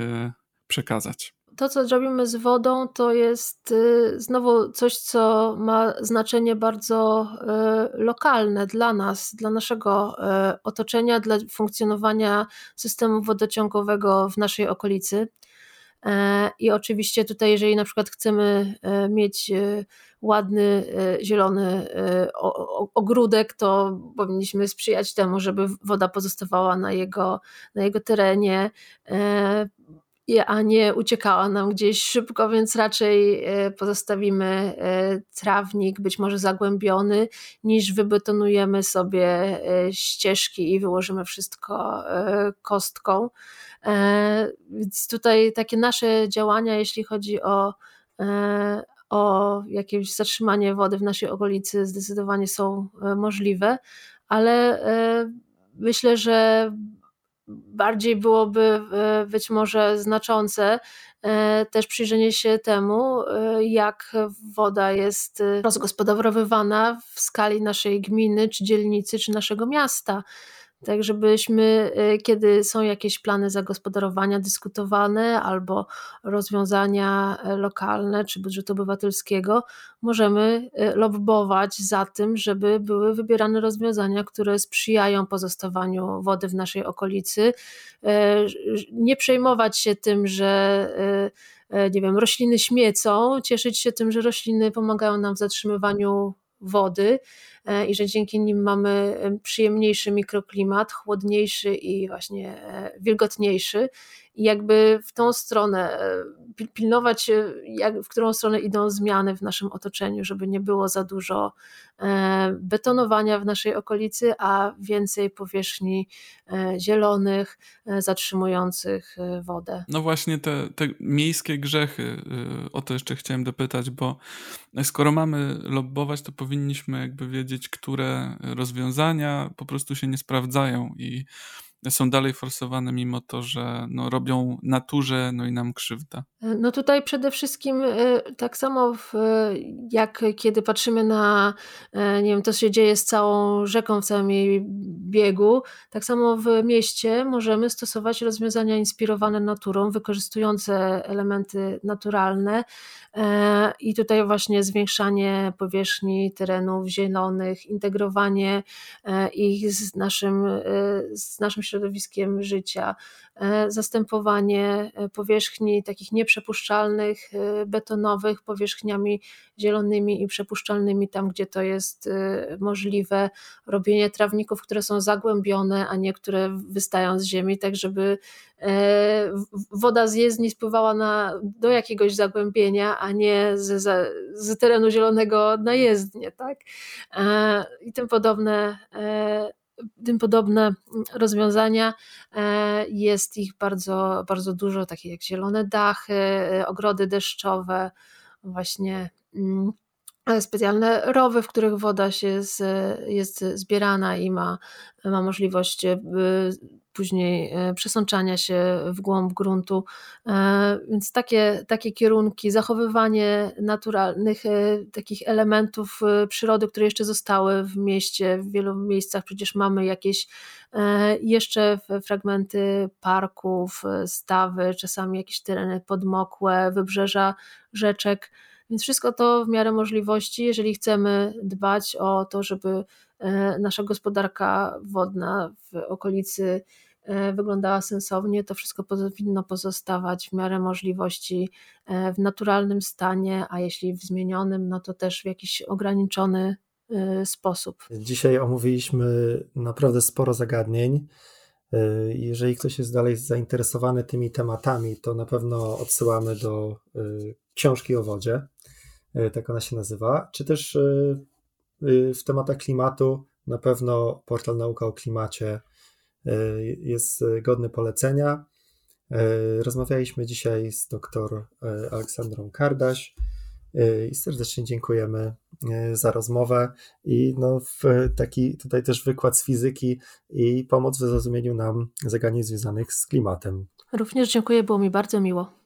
[SPEAKER 2] przekazać?
[SPEAKER 1] To, co robimy z wodą, to jest y, znowu coś, co ma znaczenie bardzo y, lokalne dla nas, dla naszego y, otoczenia, dla funkcjonowania systemu wodociągowego w naszej okolicy. E, I oczywiście tutaj, jeżeli na przykład chcemy mieć ładny, zielony ogródek, to powinniśmy sprzyjać temu, żeby woda pozostawała na jego, na jego terenie e, a nie uciekała nam gdzieś szybko, więc raczej e, pozostawimy e, trawnik, być może zagłębiony, niż wybetonujemy sobie e, ścieżki i wyłożymy wszystko kostką. Więc tutaj takie nasze działania, jeśli chodzi o, o jakieś zatrzymanie wody w naszej okolicy, zdecydowanie są możliwe, ale myślę, że bardziej byłoby e, być może znaczące e, też przyjrzenie się temu, e, jak woda jest rozgospodarowywana w skali naszej gminy, czy dzielnicy, czy naszego miasta tak żebyśmy, y, kiedy są jakieś plany zagospodarowania dyskutowane albo rozwiązania e, lokalne czy budżetu obywatelskiego, możemy e, lobbować za tym, żeby były wybierane rozwiązania, które sprzyjają pozostawaniu wody w naszej okolicy. Nie przejmować się tym, że nie wiem, rośliny śmiecą, cieszyć się tym, że rośliny pomagają nam w zatrzymywaniu wody i że dzięki nim mamy e, przyjemniejszy mikroklimat, chłodniejszy i właśnie e, wilgotniejszy. I jakby w tą stronę pilnować, w którą stronę idą zmiany w naszym otoczeniu, żeby nie było za dużo betonowania w naszej okolicy, a więcej powierzchni zielonych, zatrzymujących wodę.
[SPEAKER 2] No właśnie te, te miejskie grzechy, o to jeszcze chciałem dopytać, bo skoro mamy lobbować, to powinniśmy jakby wiedzieć, które rozwiązania po prostu się nie sprawdzają i są dalej forsowane, mimo to, że no, robią naturze, no i nam krzywdę.
[SPEAKER 1] No tutaj przede wszystkim e, tak samo w, jak kiedy patrzymy na, e, nie wiem, to się dzieje z całą rzeką, w całym jej biegu, tak samo w mieście możemy stosować rozwiązania inspirowane naturą, wykorzystujące elementy naturalne e, i tutaj właśnie zwiększanie powierzchni terenów zielonych, integrowanie ich z naszym, z naszym środowiskiem życia, e, zastępowanie e, powierzchni takich nieprzepuszczalnych, e, betonowych powierzchniami zielonymi i przepuszczalnymi tam, gdzie to jest możliwe, robienie trawników, które są zagłębione, a nie które wystają z ziemi, tak żeby woda z jezdni spływała na, do jakiegoś zagłębienia, a nie z, z terenu zielonego na jezdnię, tak? I tym podobne tym podobne rozwiązania. Jest ich bardzo, bardzo dużo, takie jak zielone dachy, ogrody deszczowe, właśnie mm, specjalne rowy, w których woda się z, jest zbierana i ma, ma możliwość e, później e, przesączania się w głąb gruntu. E, więc takie, takie kierunki, zachowywanie naturalnych takich elementów przyrody, które jeszcze zostały w mieście, w wielu miejscach przecież mamy jakieś jeszcze fragmenty parków, stawy, czasami jakieś tereny podmokłe, wybrzeża rzeczek więc wszystko to w miarę możliwości, jeżeli chcemy dbać o to, żeby e, nasza gospodarka wodna w okolicy e, wyglądała sensownie, to wszystko powinno pozostawać w miarę możliwości e, w naturalnym stanie, a jeśli w zmienionym, no to też w jakiś ograniczony sposób.
[SPEAKER 3] Dzisiaj omówiliśmy naprawdę sporo zagadnień. Jeżeli ktoś jest dalej zainteresowany tymi tematami, to na pewno odsyłamy do książki o wodzie. E, tak ona się nazywa, czy też e, e, w tematach klimatu na pewno portal Nauka o Klimacie jest godny polecenia. Rozmawialiśmy dzisiaj z dr Aleksandrą Kardaś i serdecznie dziękujemy za rozmowę i no taki tutaj też wykład z fizyki i pomoc w zrozumieniu nam zagadnień związanych z klimatem.
[SPEAKER 1] Również dziękuję, było mi bardzo miło.